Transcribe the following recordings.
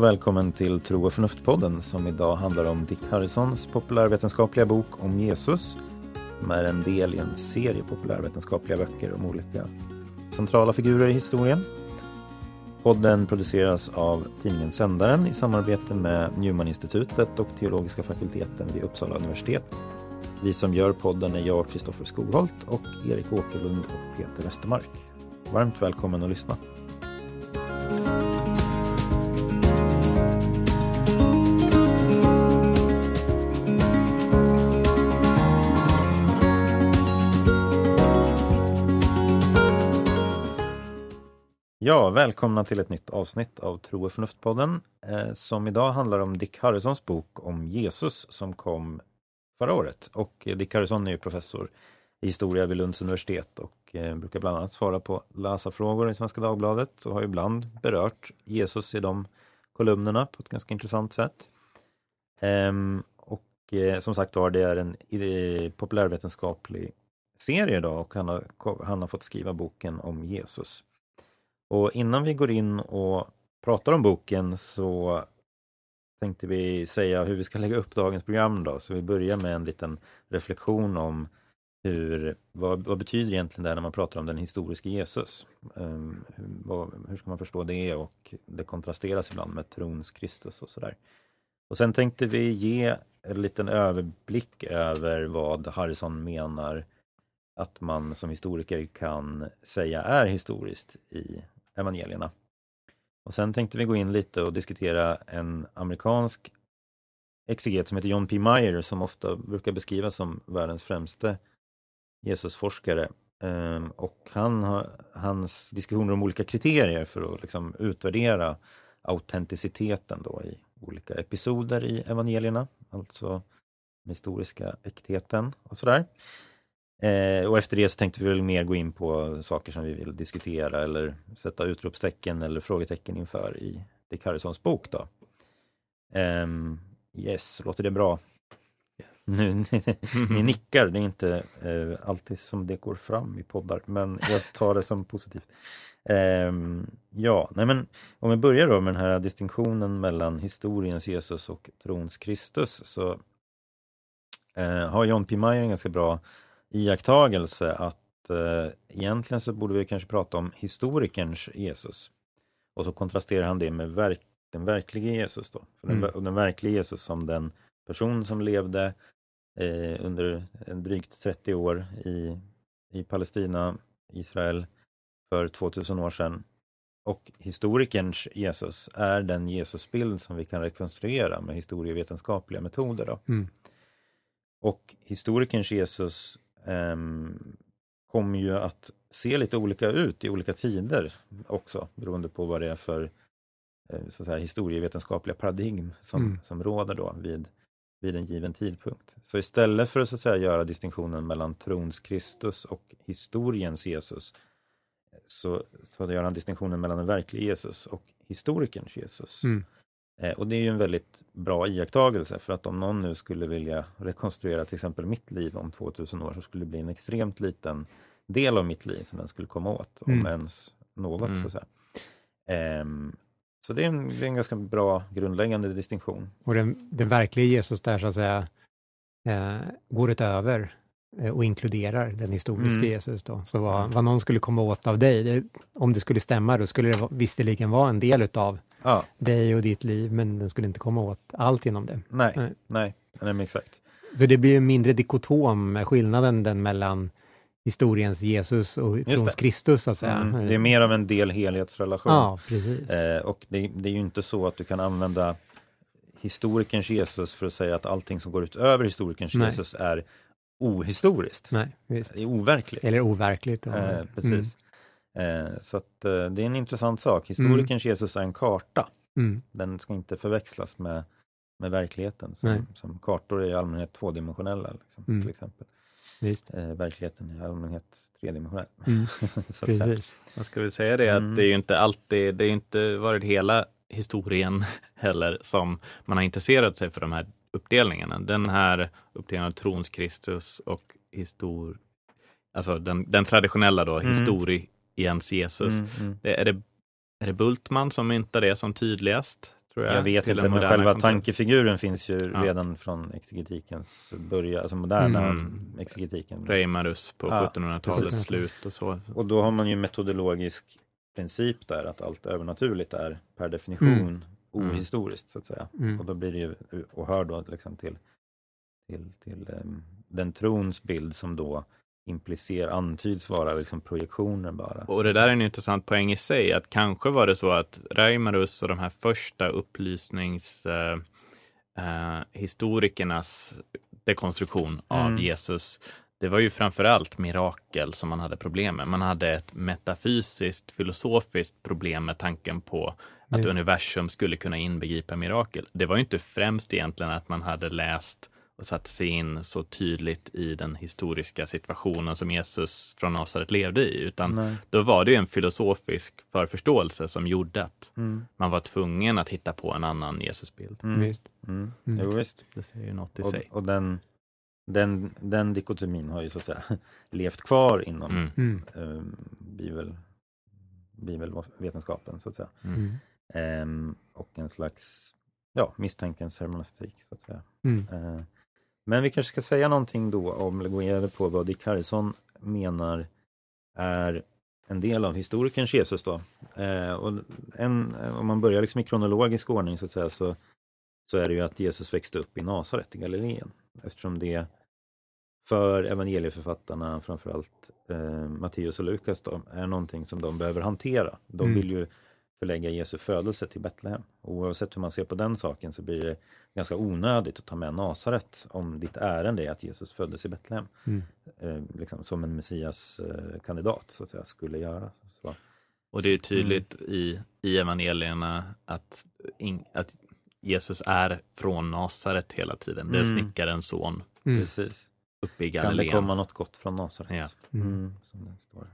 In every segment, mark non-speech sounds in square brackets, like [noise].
Och välkommen till Tro och förnuft-podden som idag handlar om Dick Harrisons populärvetenskapliga bok om Jesus som är en del i en serie populärvetenskapliga böcker om olika centrala figurer i historien. Podden produceras av tidningen Sändaren i samarbete med Newman-institutet och teologiska fakulteten vid Uppsala universitet. Vi som gör podden är jag, Kristoffer Skogholt och Erik Åkerlund och Peter Westermark. Varmt välkommen att lyssna. Ja, välkomna till ett nytt avsnitt av Tro och förnuft-podden eh, som idag handlar om Dick Harrisons bok om Jesus som kom förra året. Och eh, Dick Harrison är ju professor i historia vid Lunds universitet och eh, brukar bland annat svara på läsarfrågor i Svenska Dagbladet och har ibland berört Jesus i de kolumnerna på ett ganska intressant sätt. Ehm, och eh, som sagt var, det är en eh, populärvetenskaplig serie idag och han har, han har fått skriva boken om Jesus. Och innan vi går in och pratar om boken så tänkte vi säga hur vi ska lägga upp dagens program då. Så vi börjar med en liten reflektion om hur, vad, vad betyder egentligen det här när man pratar om den historiska Jesus? Um, hur, vad, hur, ska man förstå det och det kontrasteras ibland med trons Kristus och sådär. Och sen tänkte vi ge en liten överblick över vad Harrison menar att man som historiker kan säga är historiskt i evangelierna. Och sen tänkte vi gå in lite och diskutera en amerikansk exeget som heter John P. Meyer som ofta brukar beskrivas som världens främste Jesusforskare. Ehm, och han har, hans diskussioner om olika kriterier för att liksom utvärdera autenticiteten då i olika episoder i evangelierna, alltså den historiska äktheten och sådär. Eh, och efter det så tänkte vi väl mer gå in på saker som vi vill diskutera eller sätta utropstecken eller frågetecken inför i Dick Harrisons bok. Då. Eh, yes, låter det bra? Nu, ni, [laughs] ni nickar, det är inte eh, alltid som det går fram i poddar, men jag tar det som positivt. Eh, ja, nej men om vi börjar då med den här distinktionen mellan historiens Jesus och trons Kristus så eh, har John P. Meyer en ganska bra iakttagelse att eh, egentligen så borde vi kanske prata om historikerns Jesus. Och så kontrasterar han det med verk, den verkliga Jesus då. För mm. den, den verkliga Jesus som den person som levde eh, under en drygt 30 år i, i Palestina, Israel, för 2000 år sedan. Och historikerns Jesus är den Jesusbild som vi kan rekonstruera med historievetenskapliga metoder. Då. Mm. Och historikerns Jesus kommer ju att se lite olika ut i olika tider också beroende på vad det är för eh, så att säga, historievetenskapliga paradigm som, mm. som råder då vid, vid en given tidpunkt. Så istället för att, så att säga, göra distinktionen mellan trons Kristus och historiens Jesus så, så gör han distinktionen mellan den verkliga Jesus och historikerns Jesus. Mm. Eh, och det är ju en väldigt bra iakttagelse för att om någon nu skulle vilja rekonstruera till exempel mitt liv om 2000 år så skulle det bli en extremt liten del av mitt liv som den skulle komma åt, mm. om ens något. Mm. Så, att säga. Um, så det är, en, det är, en, ganska bra grundläggande distinktion. Och den, den verkliga Jesus där så att säga eh, går utöver och inkluderar den historiska mm. Jesus. Då. Så vad, vad någon skulle komma åt av dig, det, om det skulle stämma, då skulle det visserligen vara en del utav ja. dig och ditt liv, men den skulle inte komma åt allt inom det. Nej, nej, nej, nej exakt. Så det blir mindre dikotom, skillnaden den mellan historiens Jesus och trons Kristus, så att säga. Mm, det är mer av en del-helhetsrelation. Ja, precis. Eh, och det, det, är ju inte så att du kan använda historikerns Jesus för att säga att allting som går utöver historikerns Nej. Jesus är ohistoriskt. Nej, visst. Det är overkligt. Eller overkligt. Eh, precis. Mm. Eh, så att, eh, det är en intressant sak. Historikerns mm. Jesus är en karta. Mm. Den ska inte förväxlas med, med verkligheten. Som, som kartor är i allmänhet tvådimensionella. Liksom, mm. till exempel. Visst. Eh, verkligheten är i allmänhet tredimensionell. Mm. [laughs] Precis. Man ska väl säga det att mm. det är ju inte alltid, det är inte varit hela historien [laughs] heller som man har intresserat sig för de här uppdelningarna. Den här uppdelningen av trons Kristus och histor... Alltså den, den traditionella då, mm. historiens Jesus. Mm, mm. Det, är, det, är det Bultman som myntar det som tydligast? Tror jag. Jag vet inte, den men själva kontext- tankefiguren finns ju Ja. redan från exegetikens början, alltså moderna Mm. exegetiken. Reimarus på Ja, 1700-talets precis. slut och så. Och då har man ju metodologisk princip där att allt övernaturligt är per definition Mm. ohistoriskt så att säga. Mm. Och då blir det ju, och hör då liksom till, till, till em, den trons bild som då implicerar, antyds vara liksom projektioner bara. Och det där är en intressant poäng i sig, att kanske var det så att Reimarus och de här första upplysnings eh, eh, dekonstruktion av Mm. Jesus, det var ju framförallt mirakel som man hade problem med. Man hade ett metafysiskt, filosofiskt problem med tanken på att Just. universum skulle kunna inbegripa mirakel. Det var ju inte främst egentligen att man hade läst och satt sig in så tydligt i den historiska situationen som Jesus från Nasaret levde i, utan Nej. då var det ju en filosofisk förförståelse som gjorde att Mm. man var tvungen att hitta på en annan Jesusbild. Mm. Visst. Mm. Mm. Jo, visst. Det säger ju något i Och, sig. och den, den, den dikotomin har ju så att säga [laughs] levt kvar inom Mm. Mm. um, bibel, bibelvetenskapen så att säga. Mm. Ehm, och en slags ja, misstänkens hermeneutik så att säga. Mm. Eh, men vi kanske ska säga någonting då om, eller gå över på vad Dick Harrison menar är en del av historikerns Jesus då. Eh, och en, om man börjar liksom i kronologisk ordning så att säga så, så är det ju att Jesus växte upp i Nasaret i Galileen. Eftersom det för evangelieförfattarna, framförallt eh, Matteus och Lukas då, är någonting som de behöver hantera. De Mm. vill ju förlägga Jesu födelse till Betlehem. Och oavsett hur man ser på den saken så blir det ganska onödigt att ta med Nasaret om ditt ärende är att Jesus föddes i Betlehem. Mm. Eh, liksom, som en Messias eh, kandidat så att säga, skulle göra. Så. Och det är ju tydligt i, i evangelierna att, in, att Jesus är från Nasaret hela tiden. Det är Mm. snickarens son Mm. Precis. uppe i Kan det Galileen. komma något gott från Nasaret? Ja. Mm. Mm, som det står.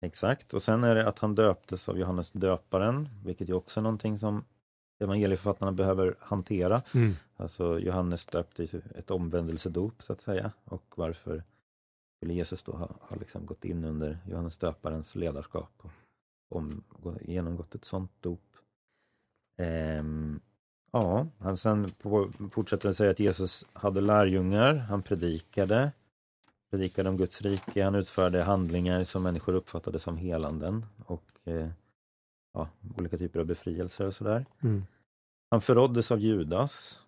Exakt, och sen är det att han döptes av Johannes döparen, vilket ju också är någonting som evangelieförfattarna behöver hantera. Mm. Alltså Johannes döpte ett omvändelsedop så att säga. Och varför skulle Jesus då ha, ha liksom gått in under Johannes döparens ledarskap och om, gå- genomgått ett sånt dop. Ehm, ja, han sen på, fortsätter att säga att Jesus hade lärjungar, han predikade, predikade om Guds rike, han utförde handlingar som människor uppfattade som helanden och eh, ja, olika typer av befrielser och sådär. Mm. Han förråddes av Judas.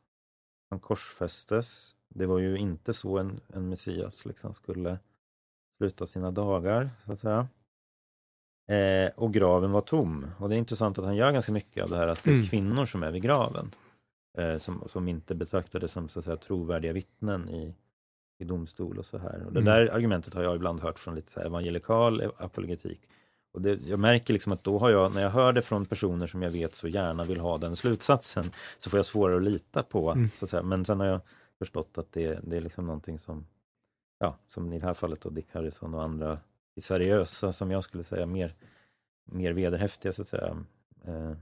Han korsfästes. Det var ju inte så en, en Messias liksom skulle sluta sina dagar, så att säga. Eh, och graven var tom. Och det är intressant att han gör ganska mycket av det här att det är Mm. kvinnor som är vid graven. Eh, som, som inte betraktades som så att säga, trovärdiga vittnen i, i domstol och så här. Och det Mm. där argumentet har jag ibland hört från lite så evangelikal apologetik. Och det, jag märker liksom att då har jag, när jag hör det från personer som jag vet så gärna vill ha den slutsatsen, så får jag svårare att lita på. Mm. Så att säga. Men sen har jag förstått att det, det är liksom någonting som, ja, som i det här fallet då Dick Harrison och andra är seriösa, som jag skulle säga, mer, mer vederhäftiga så att säga, eh,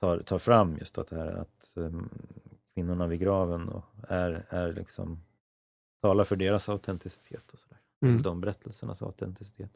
tar, tar fram just att det här att eh, kvinnorna vid graven och är, är liksom, talar för deras autenticitet och sådär. Mm. De berättelsernas autenticitet.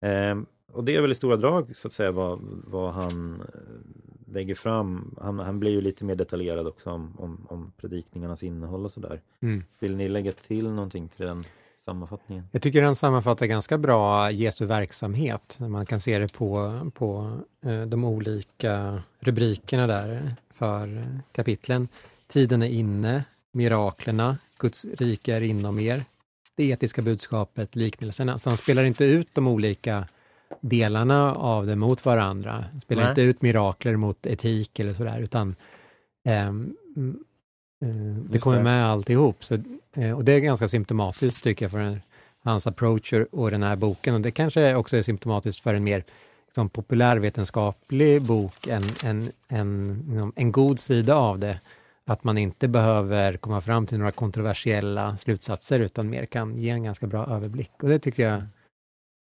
Ehm, och det är väl i stora drag så att säga vad, vad han eh, lägger fram. Han, han blir ju lite mer detaljerad också om, om, om predikningarnas innehåll och sådär. Mm. Vill ni lägga till någonting till den sammanfattningen? Jag tycker den sammanfattar ganska bra Jesu verksamhet. Man kan se det på, på eh, de olika rubrikerna där för kapitlen. Tiden är inne, miraklerna, Guds rike är inom er, det etiska budskapet, liknelserna. Så han spelar inte ut de olika delarna av det mot varandra. Han spelar Nej. inte ut mirakler mot etik eller sådär, utan ehm, mm, eh, det Just kommer det. med alltihop. Så, eh, och det är ganska symptomatiskt tycker jag för en, hans approach och- den här boken. Och det kanske också är symptomatiskt för en mer liksom, populärvetenskaplig bok, en, en, en, en god sida av det. Att man inte behöver komma fram till några kontroversiella slutsatser utan mer kan ge en ganska bra överblick. Och det tycker jag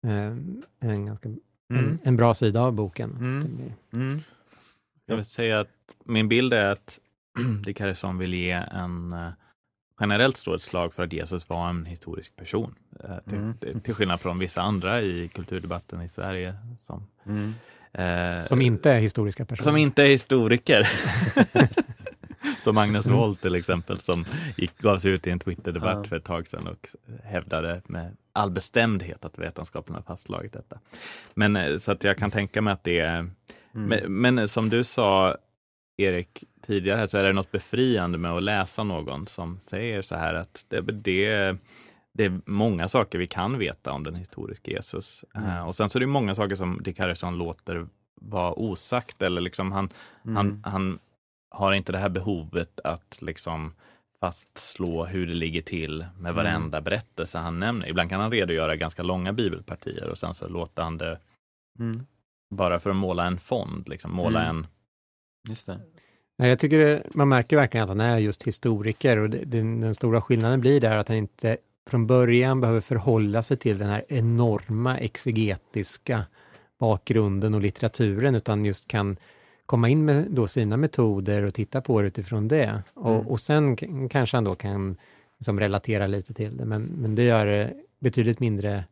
eh, är en, ganska, en, en bra sida av boken. Mm. Mm. Jag vill säga att min bild är att [clears throat] Dick Harrison vill ge en eh, generellt slå ett slag för att Jesus var en historisk person. Eh, Till, Mm. till skillnad från vissa andra i kulturdebatten i Sverige som Mm. Eh, Som inte är historiska personer. som inte är historiker. [laughs] [laughs] [laughs] som Magnus Wold till exempel som gick, gav sig ut i en Twitter-debatt Ja. för ett tag sedan och hävdade med all bestämdhet att vetenskapen har fastslagit detta. Men eh, så att jag kan tänka mig att det är, Mm. men, men som du sa Erik tidigare så är det något befriande med att läsa någon som säger så här att det, det, det är många saker vi kan veta om den historiska Jesus. Mm. Eh, och sen så är det många saker som Dick Harrison låter vara osagt eller liksom han, Mm. han, han har inte det här behovet att liksom fastslå hur det ligger till med varenda berättelse han nämner. Ibland kan han redogöra ganska långa bibelpartier och sen så låter han det Mm. bara för att måla en fond, liksom måla Mm. en Just det. Nej, Jag tycker det, man märker verkligen att han är just historiker och det, den, den stora skillnaden blir där att han inte från början behöver förhålla sig till den här enorma exegetiska bakgrunden och litteraturen utan just kan komma in med då sina metoder och titta på det utifrån det. Och, Mm. och sen kanske han då kan liksom relatera lite till det, men, men det gör det betydligt mindre,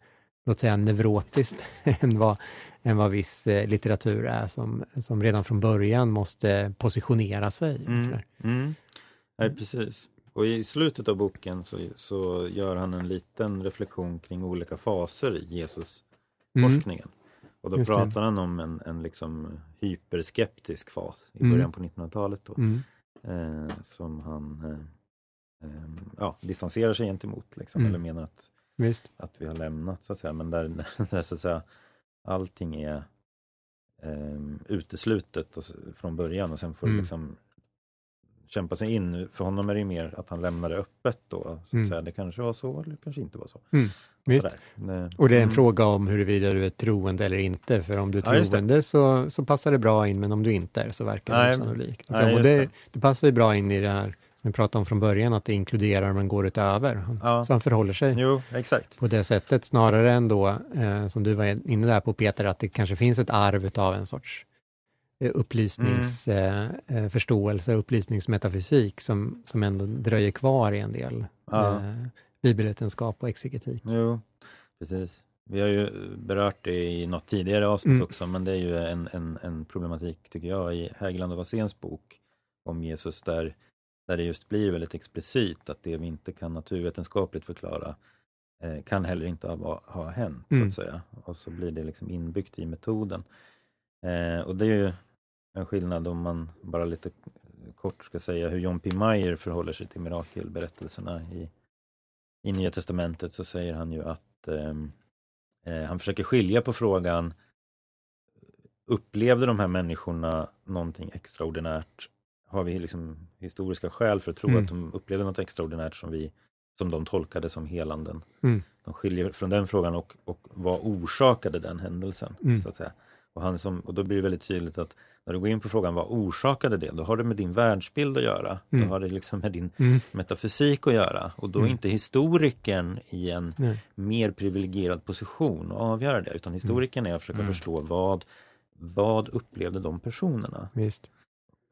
låt säga neurotiskt [laughs] än vad, än vad viss eh, litteratur är som, som redan från början måste positionera sig. Mm. Mm. Nej, precis. Och i slutet av boken så, så gör han en liten reflektion kring olika faser i Jesus-forskningen. Och då Just det. pratar han om en, en liksom hyperskeptisk fas i Mm. början på 1900-talet då, Mm. eh, som han eh, eh, ja, distanserar sig gentemot, liksom, Mm. eller menar att, Visst. att vi har lämnat, så att säga. men där, [laughs] där så att säga, allting är eh, uteslutet och, från början och sen får Mm. liksom kämpa sig in. För honom är det ju mer att han lämnar det öppet då. Så Mm. Det kanske var så eller kanske inte var så. Visst. Sådär. Det- Och det är en mm. fråga om huruvida du är troende eller inte. För om du är Ja, troende så, så passar det bra in, men om du inte är så verkar det osannolikt. nej, och just det, det. det passar ju bra in i det här vi pratade om från början, att det inkluderar men går utöver. Ja. Så han förhåller sig Jo, exakt. på det sättet, snarare än då, eh, som du var inne där på Peter, att det kanske finns ett arv av en sorts eh, upplysningsförståelse, eh, förståelse, upplysningsmetafysik som, som ändå dröjer kvar i en del Ja. eh, bibelvetenskap och exegetik. Jo, precis. Vi har ju berört det i något tidigare avsnitt Mm. också, men det är ju en, en, en problematik, tycker jag, i Hägerland och Waséns bok om Jesus, där, där det just blir väldigt explicit att det vi inte kan naturvetenskapligt förklara eh, kan heller inte ha, ha hänt, så Mm. att säga. Och så blir det liksom inbyggt i metoden. Eh, och det är ju en skillnad om man bara lite kort ska säga hur John P. Meyer förhåller sig till mirakelberättelserna i, i Nya Testamentet så säger han ju att ehm, eh, han försöker skilja på frågan Upplevde de här människorna någonting extraordinärt? Har vi liksom historiska skäl för att tro Mm. att de upplevde något extraordinärt som, vi, som de tolkade som helanden? Mm. De skiljer från den frågan och, och vad orsakade den händelsen? Mm. Så att säga. Och, han som, och då blir det väldigt tydligt att när du går in på frågan vad orsakade det? Då har det med din världsbild att göra. Mm. Då har det liksom med din Mm. metafysik att göra. Och då är Mm. inte historikern i en Nej. mer privilegierad position att avgöra det. Utan historikern är att försöka Mm. förstå vad, vad upplevde de personerna? Visst.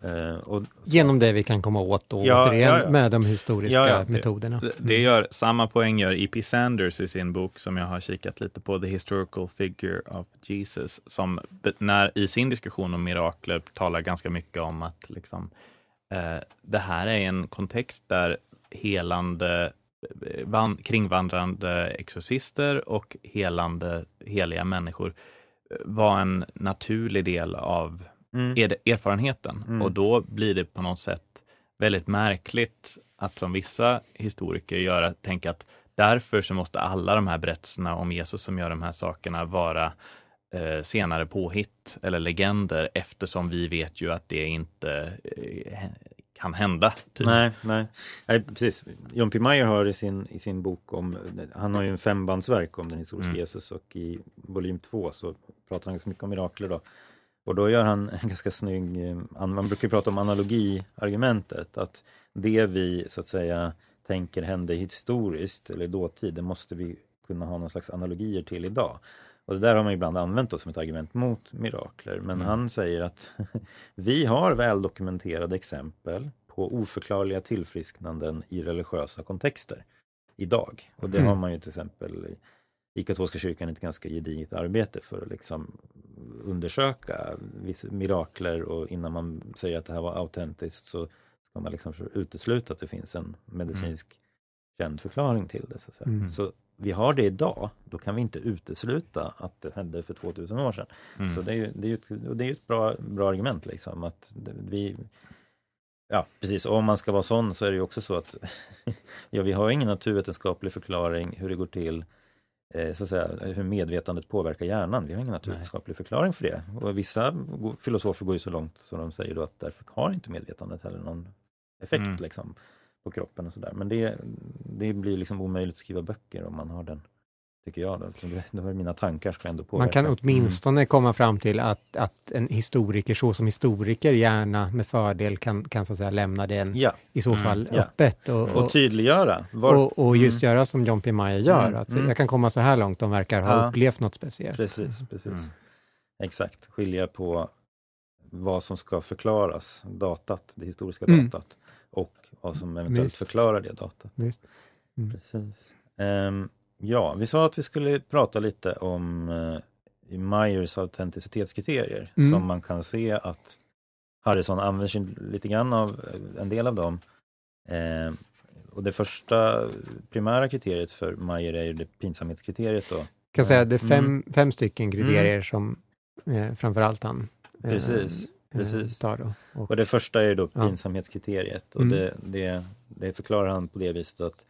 Eh, och, Genom det vi kan komma åt då, Ja, återigen, ja, ja. med de historiska Ja, ja, det- metoderna. Det, det gör, samma poäng gör E.P. Sanders i sin bok som jag har kikat lite på, The Historical Figure of Jesus, som när, i sin diskussion om mirakler talar ganska mycket om att liksom, eh, det här är en kontext där helande van, kringvandrande exorcister och helande heliga människor eh, var en naturlig del av Mm. er, erfarenheten. Mm. Och då blir det på något sätt väldigt märkligt att som vissa historiker göra, tänka att därför så måste alla de här berättelserna om Jesus som gör de här sakerna vara eh, senare påhitt eller legender eftersom vi vet ju att det inte eh, kan hända. Typ. Nej, nej, nej, precis. John P. Meyer har i sin, i sin bok om, han har ju en fembandsverk om den historiska Mm. Jesus och i volym två så pratar han ganska mycket om mirakler då. Och då gör han en [laughs] ganska snygg, eh, an- man brukar prata om analogiargumentet, att det vi så att säga tänker hände historiskt eller dåtid, det måste vi kunna ha någon slags analogier till idag. Och det där har man ibland använt då som ett argument mot mirakler. Men Mm. han säger att [laughs] vi har väldokumenterade exempel på oförklarliga tillfrisknanden i religiösa kontexter idag. Och det Mm. har man ju till exempel i, katolska kyrkan ett ganska gediget arbete för att liksom undersöka vissa mirakler och innan man säger att det här var autentiskt så ska man liksom utesluta att det finns en medicinsk mm. känd förklaring till det. Så, mm. så vi har det idag, då kan vi inte utesluta att det hände för 2000 år sedan. Mm. Så det är ju, det är ett, det är ett bra, bra argument liksom att vi Ja precis, och om man ska vara sån så är det ju också så att [laughs] ja, vi har ingen naturvetenskaplig förklaring hur det går till så att säga, hur medvetandet påverkar hjärnan. Vi har ingen naturvetenskaplig Nej. förklaring för det. Och vissa filosofer går ju så långt som de säger då att därför har inte medvetandet heller någon effekt mm. liksom, på kroppen och sådär. Men det, det blir liksom omöjligt att skriva böcker om man har den tycker jag. Då. Då är mina tankar ska ändå påverka. Man kan åtminstone mm. komma fram till att, att en historiker, så som historiker gärna med fördel kan, kan så att säga lämna den ja. i så fall mm. öppet. Och, och, och tydliggöra. Var... Och, och, just mm. göra som John P. Meyer gör, mm. att mm. jag kan komma så här långt, de verkar ha ja. upplevt något speciellt. Precis, precis. Mm. Exakt, skilja på vad som ska förklaras, datat, det historiska datat, och vad som eventuellt Visst. förklarar det datat. Precis. Um, Ja, vi sa att vi skulle prata lite om eh, Myers autenticitetskriterier mm. som man kan se att Harrison använder sig lite grann av eh, en del av dem. Eh, och det första primära kriteriet för Meyer är det pinsamhetskriteriet. Då. Jag kan säga att det är fem, mm. fem stycken kriterier mm. som eh, framförallt han eh, precis, eh, precis. tar. Då. Och, och, det första är då pinsamhetskriteriet och mm. det, det, det förklarar han på det viset att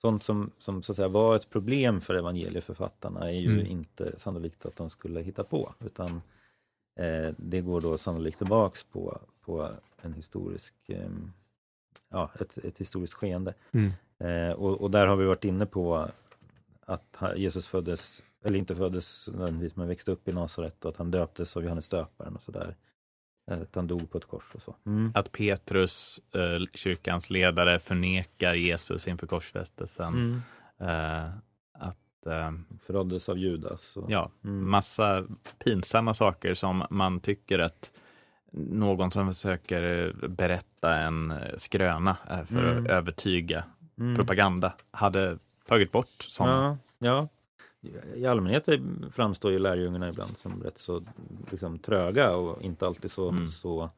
sånt som, som så att säga, var ett problem för evangelieförfattarna är ju mm. inte sannolikt att de skulle hitta på utan eh, det går då sannolikt tillbaks på, på en historisk, eh, ja, ett, ett historiskt skeende. Mm. Eh, och, och, där har vi varit inne på att Jesus föddes, eller inte föddes nödvändigtvis, men växte upp i Nasaret och att han döptes av Johannes döparen och sådär. Att han dog på ett kors och så. Mm. Att Petrus, eh, kyrkans ledare, förnekar Jesus inför korsfästelsen. Mm. Eh, att eh, Förråddes av Judas. Och, ja, mm. massa pinsamma saker som man tycker att någon som försöker berätta en skröna eh, för att mm. övertyga mm. propaganda hade tagit bort som ja, ja i allmänhet framstår ju lärjungarna ibland som rätt så liksom, tröga och inte alltid så, mm. så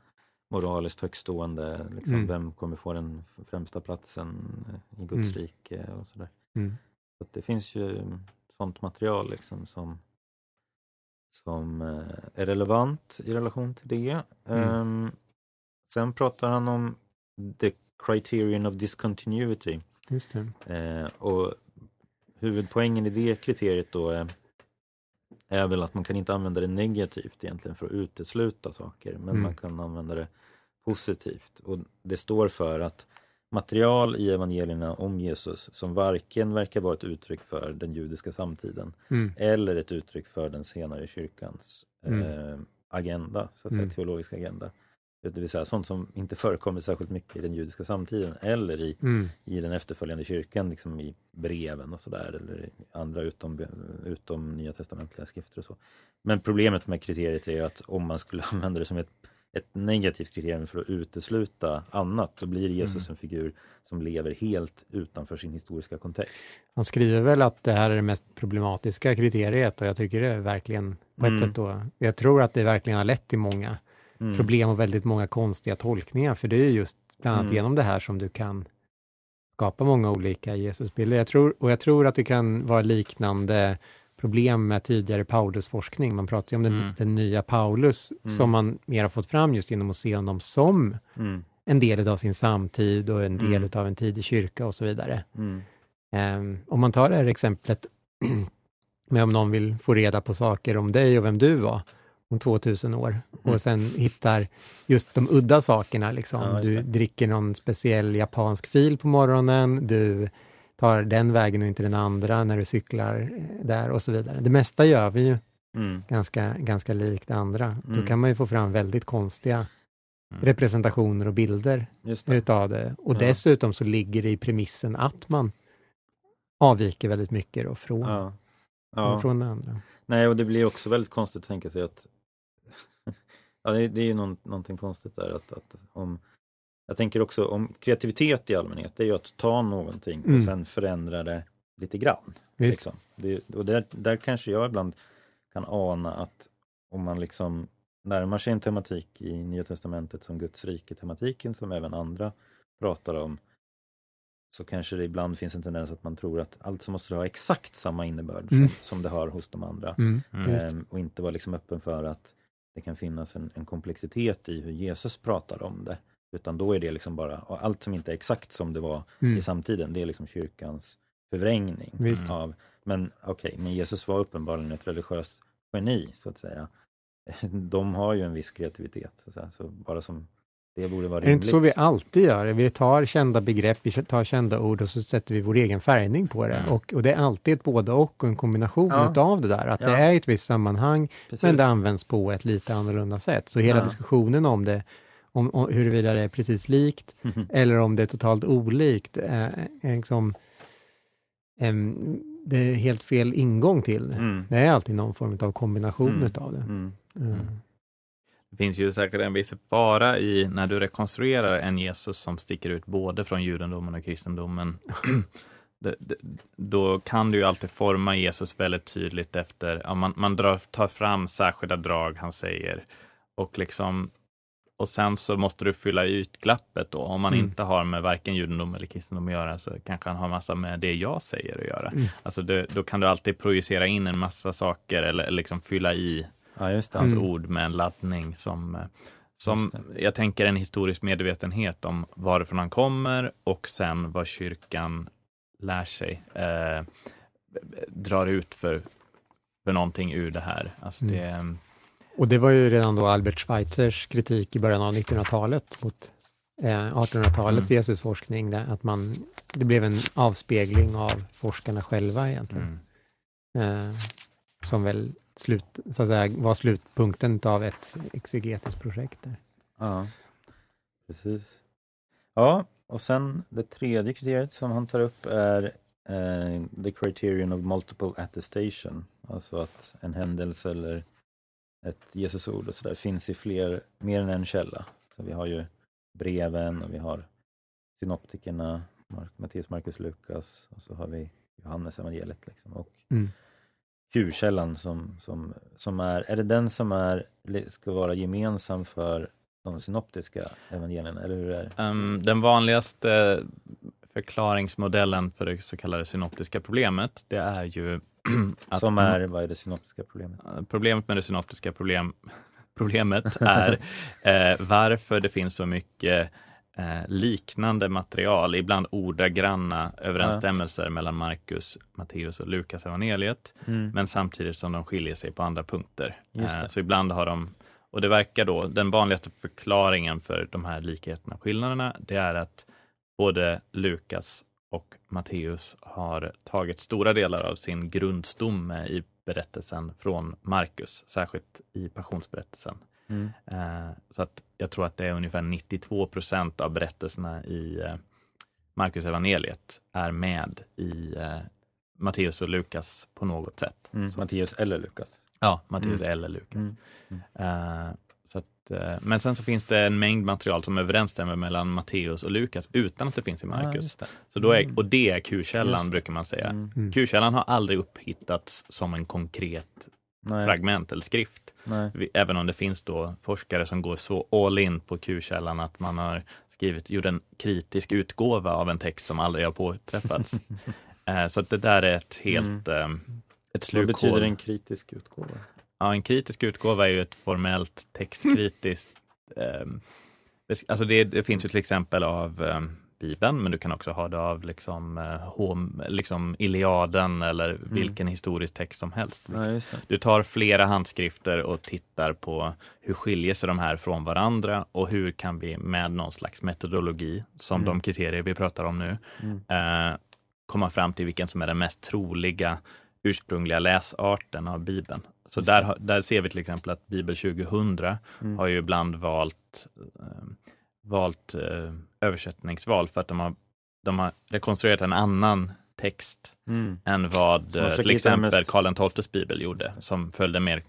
moraliskt högstående. Liksom, mm. Vem kommer få den främsta platsen i Guds mm. rike och sådär. Mm. Så det finns ju sånt material liksom som, som eh, är relevant i relation till det. Um, sen pratar han om the criterion of discontinuity. Eh, och huvudpoängen i det kriteriet då är, är väl att man kan inte använda det negativt egentligen för att utesluta saker, men mm. man kan använda det positivt. Och Det står för att material i evangelierna om Jesus som varken verkar vara ett uttryck för den judiska samtiden mm. eller ett uttryck för den senare kyrkans mm. eh, agenda, så att säga, mm. teologiska agenda, det vill säga sånt som inte förekommer särskilt mycket i den judiska samtiden eller i, mm. i den efterföljande kyrkan, liksom i breven och sådär, eller i andra utom, utom nya testamentliga skrifter och så. Men problemet med kriteriet är ju att om man skulle [laughs] använda det som ett, ett negativt kriterium för att utesluta annat, då blir Jesus mm. en figur som lever helt utanför sin historiska kontext. Han skriver väl att det här är det mest problematiska kriteriet och jag tycker det är verkligen på ett mm. sätt då, jag tror att det verkligen har lett till många mm. problem och väldigt många konstiga tolkningar. För det är just bland annat mm. genom det här som du kan skapa många olika Jesusbilder. Jag tror, och jag tror att det kan vara liknande problem med tidigare Paulusforskning. Man pratar ju om den, mm. den nya Paulus mm. som man mer har fått fram just genom att se honom som mm. en del av sin samtid och en del mm. av en tidig kyrka och så vidare. Um, om man tar det här exemplet [clears throat] med om någon vill få reda på saker om dig och vem du var, om 2000 år och mm. sen hittar just de udda sakerna. Liksom. Ja, du dricker någon speciell japansk fil på morgonen, du tar den vägen och inte den andra när du cyklar eh, där och så vidare. Det mesta gör vi ju mm. ganska, ganska likt andra. Mm. Då kan man ju få fram väldigt konstiga mm. representationer och bilder det. utav det. Och ja. dessutom så ligger det i premissen att man avviker väldigt mycket då från, ja. Ja. från det andra. Nej, och det blir också väldigt konstigt att tänka sig att Ja, det, det är ju någon, någonting konstigt där. Att, att om, jag tänker också om kreativitet i allmänhet, det är ju att ta någonting mm. och sen förändra det lite grann. Liksom. Det, och där, där kanske jag ibland kan ana att om man liksom närmar sig en tematik i Nya Testamentet som Guds rike-tematiken som även andra pratar om så kanske det ibland finns en tendens att man tror att allt som måste ha exakt samma innebörd Mm. som, som det har hos de andra. Mm. Mm. Ehm, och inte vara liksom öppen för att det kan finnas en, en komplexitet i hur Jesus pratar om det. Utan då är det liksom bara, och allt som inte är exakt som det var Mm. i samtiden, det är liksom kyrkans förvrängning Visst. av, men okej, men Jesus var uppenbarligen ett religiöst geni, så att säga. [laughs] De har ju en viss kreativitet, så, att säga, så bara som det borde vara Är det inte rimligt. så vi alltid gör? Vi tar kända begrepp, vi tar kända ord och så sätter vi vår egen färgning på det. Mm. Och, och det är alltid ett både och och en kombination Ja. utav det där. Att det Ja. är i ett visst sammanhang, Precis. men det används på ett lite annorlunda sätt. Så hela Ja. diskussionen om det, om, om huruvida det är precis likt eller om det är totalt olikt, är, är liksom, em, det är helt fel ingång till det. Mm. Det är alltid någon form av kombination Mm. utav det. Mm. Det finns ju säkert en viss fara i när du rekonstruerar en Jesus som sticker ut både från judendomen och kristendomen. [clears throat] Då kan du ju alltid forma Jesus väldigt tydligt efter, ja, man, man drar, tar fram särskilda drag han säger och liksom och sen så måste du fylla ut glappet då. Om man Mm. inte har med varken judendom eller kristendom att göra så kanske han har massa med det jag säger att göra. Mm. Alltså det, då kan du alltid projicera in en massa saker eller liksom fylla i Ja, just det. hans Mm. ord med en laddning som, eh, som jag tänker en historisk medvetenhet om varifrån han kommer och sen vad kyrkan lär sig, eh, drar ut för, för någonting ur det här. Alltså Mm. det, Och det var ju redan då Albert Schweitzers kritik i början av 1900-talet mot eh, 1800-talets Mm. Jesusforskning, där att man, det blev en avspegling av forskarna själva egentligen, mm, eh, som väl slut, så att säga, var slutpunkten av ett exegetiskt projekt. Där. Ja, precis. Ja, och sen det tredje kriteriet som han tar upp är eh, the criterion of multiple attestation. Alltså att en händelse eller ett Jesusord och sådär finns i fler, mer än en källa. Så vi har ju breven och vi har synoptikerna, Mark, Matteus, Markus, Lukas och så har vi Johannes evangeliet liksom. Och Mm. Q-källan som, som, som är, är det den som är, ska vara gemensam för de synoptiska evangelierna, eller hur är det? Ehm, den vanligaste förklaringsmodellen för det så kallade synoptiska problemet, det är ju [clears throat] att Som är, vad är det synoptiska problemet? Eh, Problemet med det synoptiska problem, [laughs] problemet är eh, varför det finns så mycket eh, liknande material, ibland ordagranna överensstämmelser mellan Markus, Matteus och Lukas evangeliet, Mm. men samtidigt som de skiljer sig på andra punkter. Eh, så ibland har de, och det verkar då, den vanligaste förklaringen för de här likheterna och skillnaderna, det är att både Lukas och Matteus har tagit stora delar av sin grundstomme i berättelsen från Markus, särskilt i passionsberättelsen. Mm. Eh, så att jag tror att det är ungefär 92 procent av berättelserna i eh, Markus evangeliet är med i eh, Matteus och Lukas på något sätt. Mm. Matteus eller Lukas? ja, Matteus Mm. eller Lukas. Mm. Eh, så att, men sen så finns det en mängd material som överensstämmer mellan Matteus och Lukas utan att det finns i Ja, Markus. så då är, Mm. och det är Q-källan brukar man säga. Mm. Mm. Q-källan har aldrig upphittats som en konkret Nej, fragment eller skrift. nej. Även om det finns då forskare som går så all in på Q-källan att man har skrivit, gjort en kritisk utgåva av en text som aldrig har påträffats. [laughs] Eh, så det där är ett helt eh, ett Mm. Vad slukhål. betyder en kritisk utgåva? Ja, en kritisk utgåva är ju ett formellt textkritiskt [laughs] bes- Alltså det, det finns ju till exempel av ehm, Bibeln, men du kan också ha det av liksom, eh, hom, liksom Iliaden eller vilken historisk text som helst. Ja. Du tar flera handskrifter och tittar på hur skiljer sig de här från varandra och hur kan vi med någon slags metodologi, som Mm. de kriterier vi pratar om nu, Mm. eh, komma fram till vilken som är den mest troliga ursprungliga läsarten av Bibeln. Så där, där ser vi till exempel att Bibel 2000 Mm. har ju ibland valt, eh, valt eh, översättningsval för att de har, de har rekonstruerat en annan text Mm. än vad eh, till exempel mest- Karl XIIs bibel gjorde, som följde mer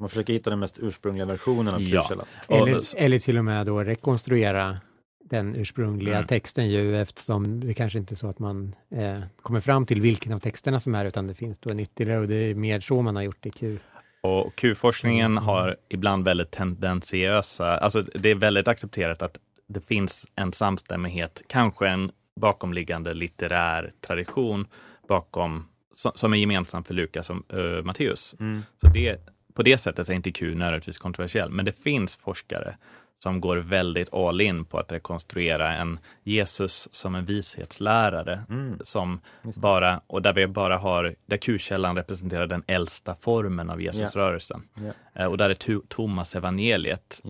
Man försöker hitta den mest ursprungliga versionen av Ja. Eller, eller till och med då rekonstruera den ursprungliga Mm. texten ju eftersom det kanske inte är så att man eh, kommer fram till vilken av texterna som är utan det finns då en ytterligare och det är mer så man har gjort i Q. Och Q-forskningen har ibland väldigt tendentiösa, alltså det är väldigt accepterat att det finns en samstämmighet, kanske en bakomliggande litterär tradition bakom, som är gemensam för Lukas och uh, Matteus. Mm. Så det, på det sättet är inte Q nödvändigtvis kontroversiell, men det finns forskare som går väldigt all in på att rekonstruera en Jesus som en vishetslärare. Mm. Som bara, och där vi bara har, där Q-källan representerar den äldsta formen av Jesusrörelsen. Ja. Eh, Och där är Thomas evangeliet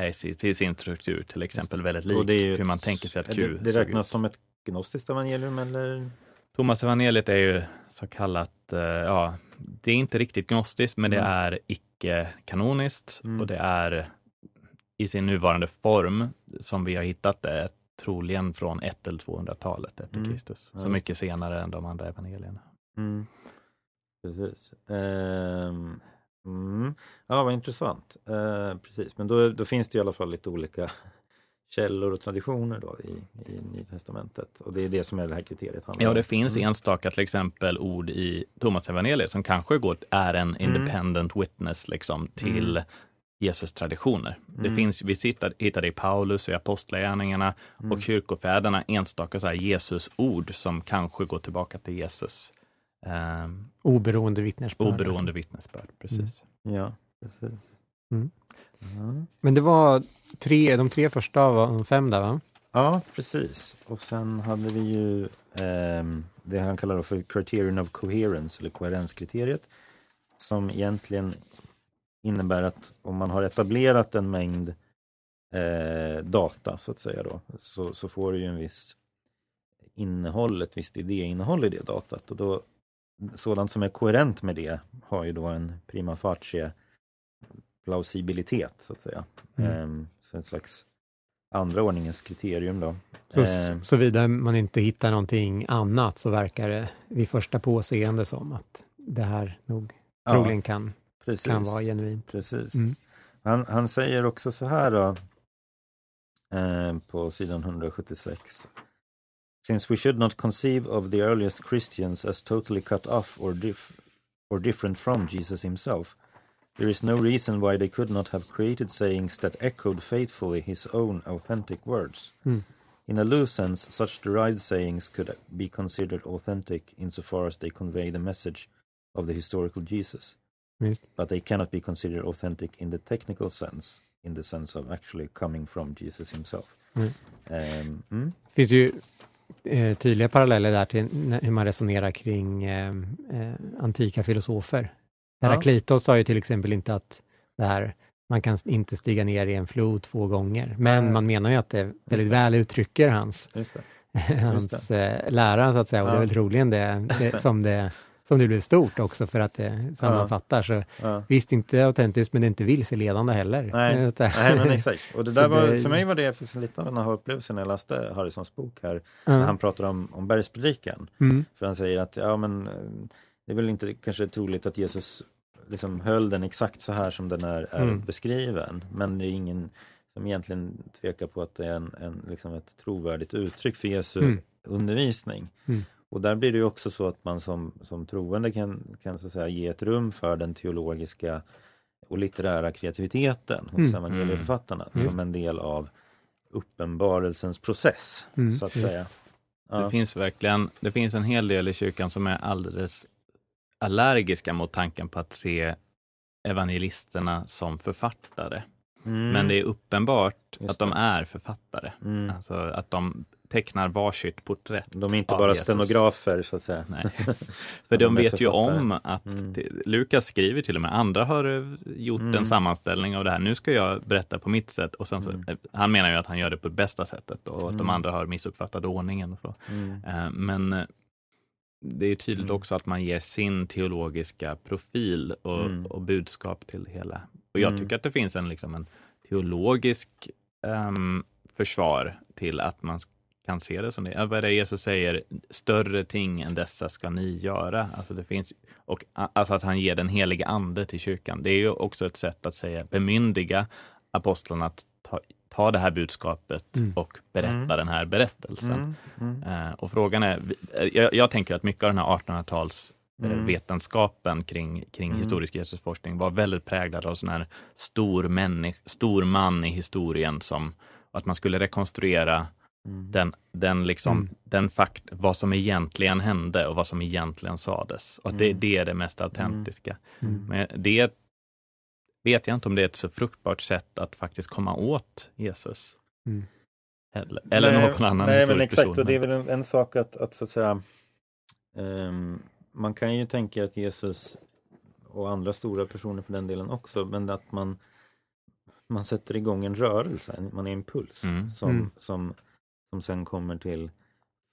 Det. i sin, till sin struktur till exempel väldigt lik det hur man tänker sig att Q Det, det räknas ut. som ett gnostiskt evangelium eller? Thomas evangeliet är ju så kallat, eh, ja, det är inte riktigt gnostiskt, men det Mm. är icke-kanoniskt Mm. och det är i sin nuvarande form som vi har hittat det troligen från 1 eller 200-talet efter Mm. Kristus. Ja, Så just mycket senare än de andra evangelierna. Mm. Precis. Ehm, mm. Ja, vad intressant. Eh, precis, men då, då finns det i alla fall lite olika [laughs] källor och traditioner då i, i Nya Testamentet. Och det är det som är det här kriteriet handlar Ja, det finns Mm. enstaka till exempel ord i Thomas evangeliet som kanske går, är en Mm. independent witness liksom, till Mm. Jesus traditioner. Det Mm. finns, vi hittar, hittar det i Paulus och i Apostlagärningarna Mm. och kyrkofäderna enstaka så här Jesus-ord som kanske går tillbaka till Jesus. Um, Oberoende vittnesbörd. oberoende vittnesbörd, precis. Mm. Ja, precis. Mm. Ja. Men det var tre, de tre första av de fem där va? Ja, precis. Och sen hade vi ju ehm, det han kallar för criterion of coherence, eller koherenskriteriet, som egentligen innebär att om man har etablerat en mängd eh, data, så att säga, då, så, så får du ju en viss innehåll, ett visst idéinnehåll i det datat. Och då, sådant som är koherent med det har ju då en prima facie plausibilitet, så att säga. Mm. Ehm, så en slags andra ordningens kriterium då. Så, Ehm, Såvida man inte hittar någonting annat så verkar det vid första påseende som att det här nog ja, troligen kan, precis, kan vara genuint. Precis. Mm. Han, han säger också så här då, eh, på sidan 176. Since we should not conceive of the earliest Christians as totally cut off or, dif- or different from Jesus himself, there is no reason why they could not have created sayings that echoed faithfully his own authentic words. Mm. In a loose sense, such derived sayings could be considered authentic insofar as they convey the message of the historical Jesus. Visst. But they cannot be considered authentic in the technical sense, in the sense of actually coming from Jesus himself. Mm. Ehm, mm. Finns ju eh, tydliga paralleller där till hur man resonerar kring eh, eh, antika filosofer. Heraklitos sa ju till exempel inte att det här, man kan inte stiga ner i en flod två gånger, men Nej. man menar ju att det väldigt det. väl uttrycker hans, Just det. [laughs] hans eh, lära så att säga, och det är Ja. väl troligen det, det. som, det som det blev stort också för att det sammanfattar. Så Ja. visst, inte autentiskt, men det är inte vilseledande heller. Nej. [laughs] Nej, men exakt. Och det [laughs] där var, det- för mig var det för lite av en aha-upplevelse när jag läste Harrisons bok här. Ja. När han pratar om, om bergspredikan. Mm. För han säger att ja, men, eh, det är väl inte kanske troligt att Jesus liksom höll den exakt så här som den är, är Mm. beskriven. Men det är ingen som egentligen tvekar på att det är en, en, liksom ett trovärdigt uttryck för Jesu Mm. undervisning. Mm. Och där blir det ju också så att man som, som troende kan, kan så att säga, ge ett rum för den teologiska och litterära kreativiteten hos Mm. evangelieförfattarna Just. som en del av uppenbarelsens process. Mm, så att just. säga. Det Ja. finns verkligen, det finns en hel del i kyrkan som är alldeles allergiska mot tanken på att se evangelisterna som författare. Mm. Men det är uppenbart Just att de det. är författare. Mm. Alltså att de tecknar varsitt porträtt. De är inte bara Jesus. stenografer så att säga. Nej. [laughs] För de är vet ju om att Mm. Lukas skriver till och med, andra har eh, gjort Mm. en sammanställning av det här. Nu ska jag berätta på mitt sätt. Och sen så, Mm. eh, Han menar ju att han gör det på det bästa sättet och att de Mm. andra har missuppfattat ordningen. Och så. Mm. Eh, Men det är tydligt Mm. också att man ger sin teologiska profil och, och budskap till det hela. Och jag tycker att det finns en, liksom en teologisk ehm, försvar till att man kan se det som det. Vad är det Jesus säger? Större ting än dessa ska ni göra. Alltså det finns, och alltså att han ger den heliga ande till kyrkan. Det är ju också ett sätt att säga bemyndiga apostlarna att ta, ta det här budskapet Mm. och berätta Mm. den här berättelsen. Mm. Mm. Eh, och frågan är, eh, jag, jag tänker att mycket av den här 1800-tals eh, Mm. vetenskapen kring, kring Mm. historisk Jesusforskning var väldigt präglad av sån här stor, stor man i historien som att man skulle rekonstruera Mm. den, den liksom, Mm. den fakt, vad som egentligen hände och vad som egentligen sades. Och att det, Mm. det är det mest autentiska. Mm. Men det vet jag inte om det är ett så fruktbart sätt att faktiskt komma åt Jesus. Mm. Eller, eller nej, någon annan Nej, men exakt. person. Och det är väl en, en sak att, att så att säga ehm, man kan ju tänka att Jesus och andra stora personer för den delen också, men att man man sätter igång en rörelse, man är en impuls Mm. som, Mm. som, som sen kommer till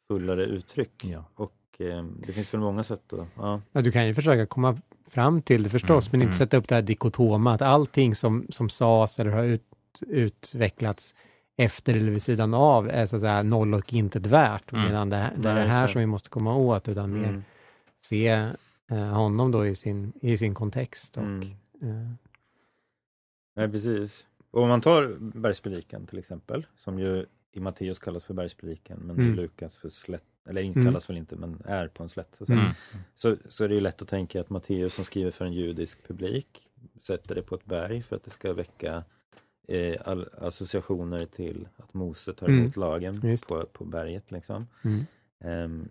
fullare uttryck. Ja. Och eh, det finns väl många sätt att, ja. Ja, du kan ju försöka komma fram till det förstås, Mm, men inte mm. sätta upp det här dikotoma, att allting som, som sades eller har ut, utvecklats efter eller vid sidan av är så att säga noll och intet värt, Mm. medan det, det är det här det. som vi måste komma åt, utan mer Mm. se eh, honom då i sin, i sin kontext. Och, Mm. eh, Nej, precis. Och om man tar bergspredikan till exempel, som ju i Matteus kallas för bergspredikan, men Mm. i Lukas för slätt, eller inte Mm. kallas väl inte, men är på en slätt. Så. Mm. så, så är det ju lätt att tänka att Matteus som skriver för en judisk publik sätter det på ett berg för att det ska väcka eh, all, associationer till att Mose tar Mm. emot lagen Just. på, på berget. Liksom. mm. Ehm,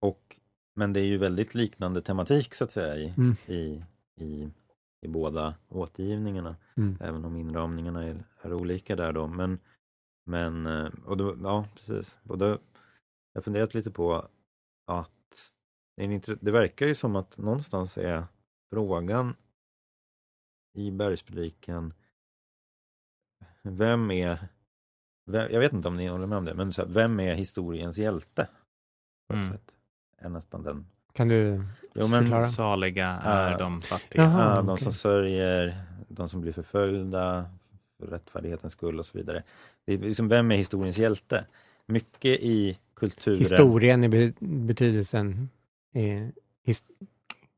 och, men det är ju väldigt liknande tematik så att säga i, Mm. i, i, i båda återgivningarna. Mm. Även om inramningarna är, är olika där då. Men, men eh, och då, ja, precis. Och då, jag har funderat lite på att det, verkar ju som att någonstans är frågan i bergspredikan vem är vem, jag vet inte om ni håller med om det, men så här, vem är historiens hjälte? På ett Mm. sätt är nästan den. Kan du Jo, men- förklara? Saliga är Ja. de fattiga. Jaha. Ja, de okej. som sörjer, de som blir förföljda för rättfärdighetens skull och så vidare. Är liksom, vem är historiens hjälte? Mycket i kulturen. Historien i be- betydelsen eh, his,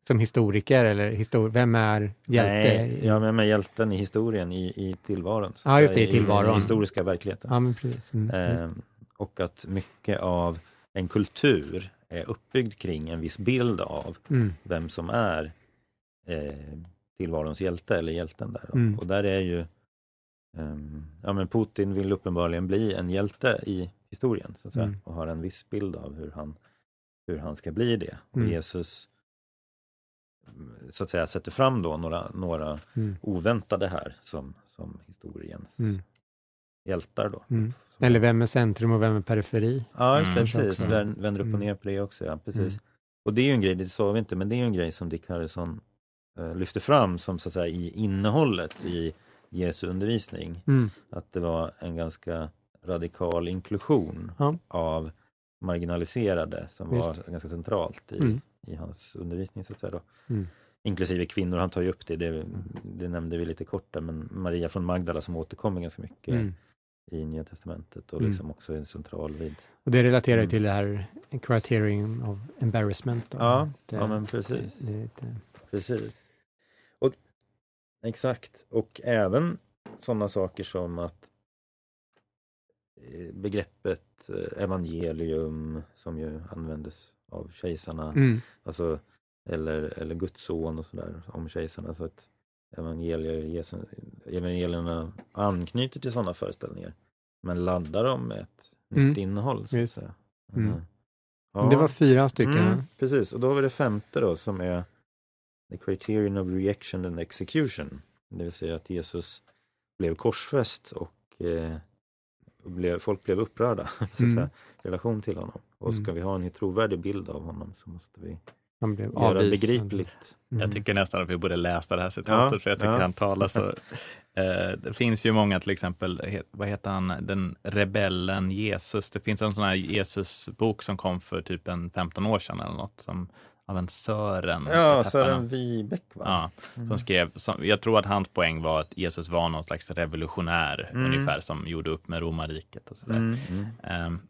som historiker eller histor vem är hjälte? Nej, i- ja, men med hjälten i historien, i, i tillvaron. Ja, just det, i tillvaron. den historiska verkligheten. ja men precis. Mm, Ehm, och att mycket av en kultur är uppbyggd kring en viss bild av mm, vem som är eh, tillvarons hjälte eller hjälten där. Mm. Och där är ju ja men Putin vill uppenbarligen bli en hjälte i historien så att säga, Mm. och har en viss bild av hur han, hur han ska bli det. Och Mm. Jesus så att säga sätter fram då några, några mm, oväntade här som, som historiens mm, hjältar då. mm. Eller vem är centrum och vem är periferi? Ja, just det, Mm. precis. Också. Där vänder upp och ner på det också. Ja, precis. Och det är ju en grej, det sa vi inte, men det är ju en grej som Dick Harrison eh, lyfter fram som så att säga i innehållet i Jesu undervisning. Mm, Att det var en ganska radikal inklusion Ja. av marginaliserade som var Just. ganska centralt i, Mm. i hans undervisning. så att säga. Mm. Inklusive kvinnor, han tar ju upp det, det, det nämnde vi lite kort där, men Maria från Magdala som återkommer ganska mycket mm. i Nya Testamentet och Mm. liksom också är central vid Och det relaterar ju Mm. till det här criterion of embarrassment. Då. Ja, det, ja men precis. Det, lite, Precis. Exakt. Och även sådana saker som att eh, begreppet eh, evangelium som ju användes av kejsarna, mm, alltså, eller, eller Guds son och sådär om kejsarna. Så att evangelier, evangelierna anknyter till sådana föreställningar men laddar dem med ett Mm. nytt innehåll. Så att säga. Mm. Eh, Men Det var fyra stycken. Mm, precis, och då har vi det femte då som är the criterion of reaction and execution. Det vill säga att Jesus blev korsfäst och eh, blev, folk blev upprörda [laughs] så att Mm. i relation till honom. Och ska Mm. vi ha en trovärdig bild av honom så måste vi Han blev göra avvisad. begripligt. Mm. Jag tycker nästan att vi borde läsa det här citatet Ja, för jag tycker ja. han talar så. [laughs] Eh, det finns ju många till exempel, he- vad heter han, den rebellen Jesus. Det finns en sån här Jesusbok som kom för typ en 15 år sedan eller något, som, av en Sören. Ja, Sören? Wibeck va? Ja, Mm. som skrev, som, jag tror att hans poäng var att Jesus var någon slags revolutionär, Mm. ungefär som gjorde upp med romarriket och sådär. Mm, mm. Um,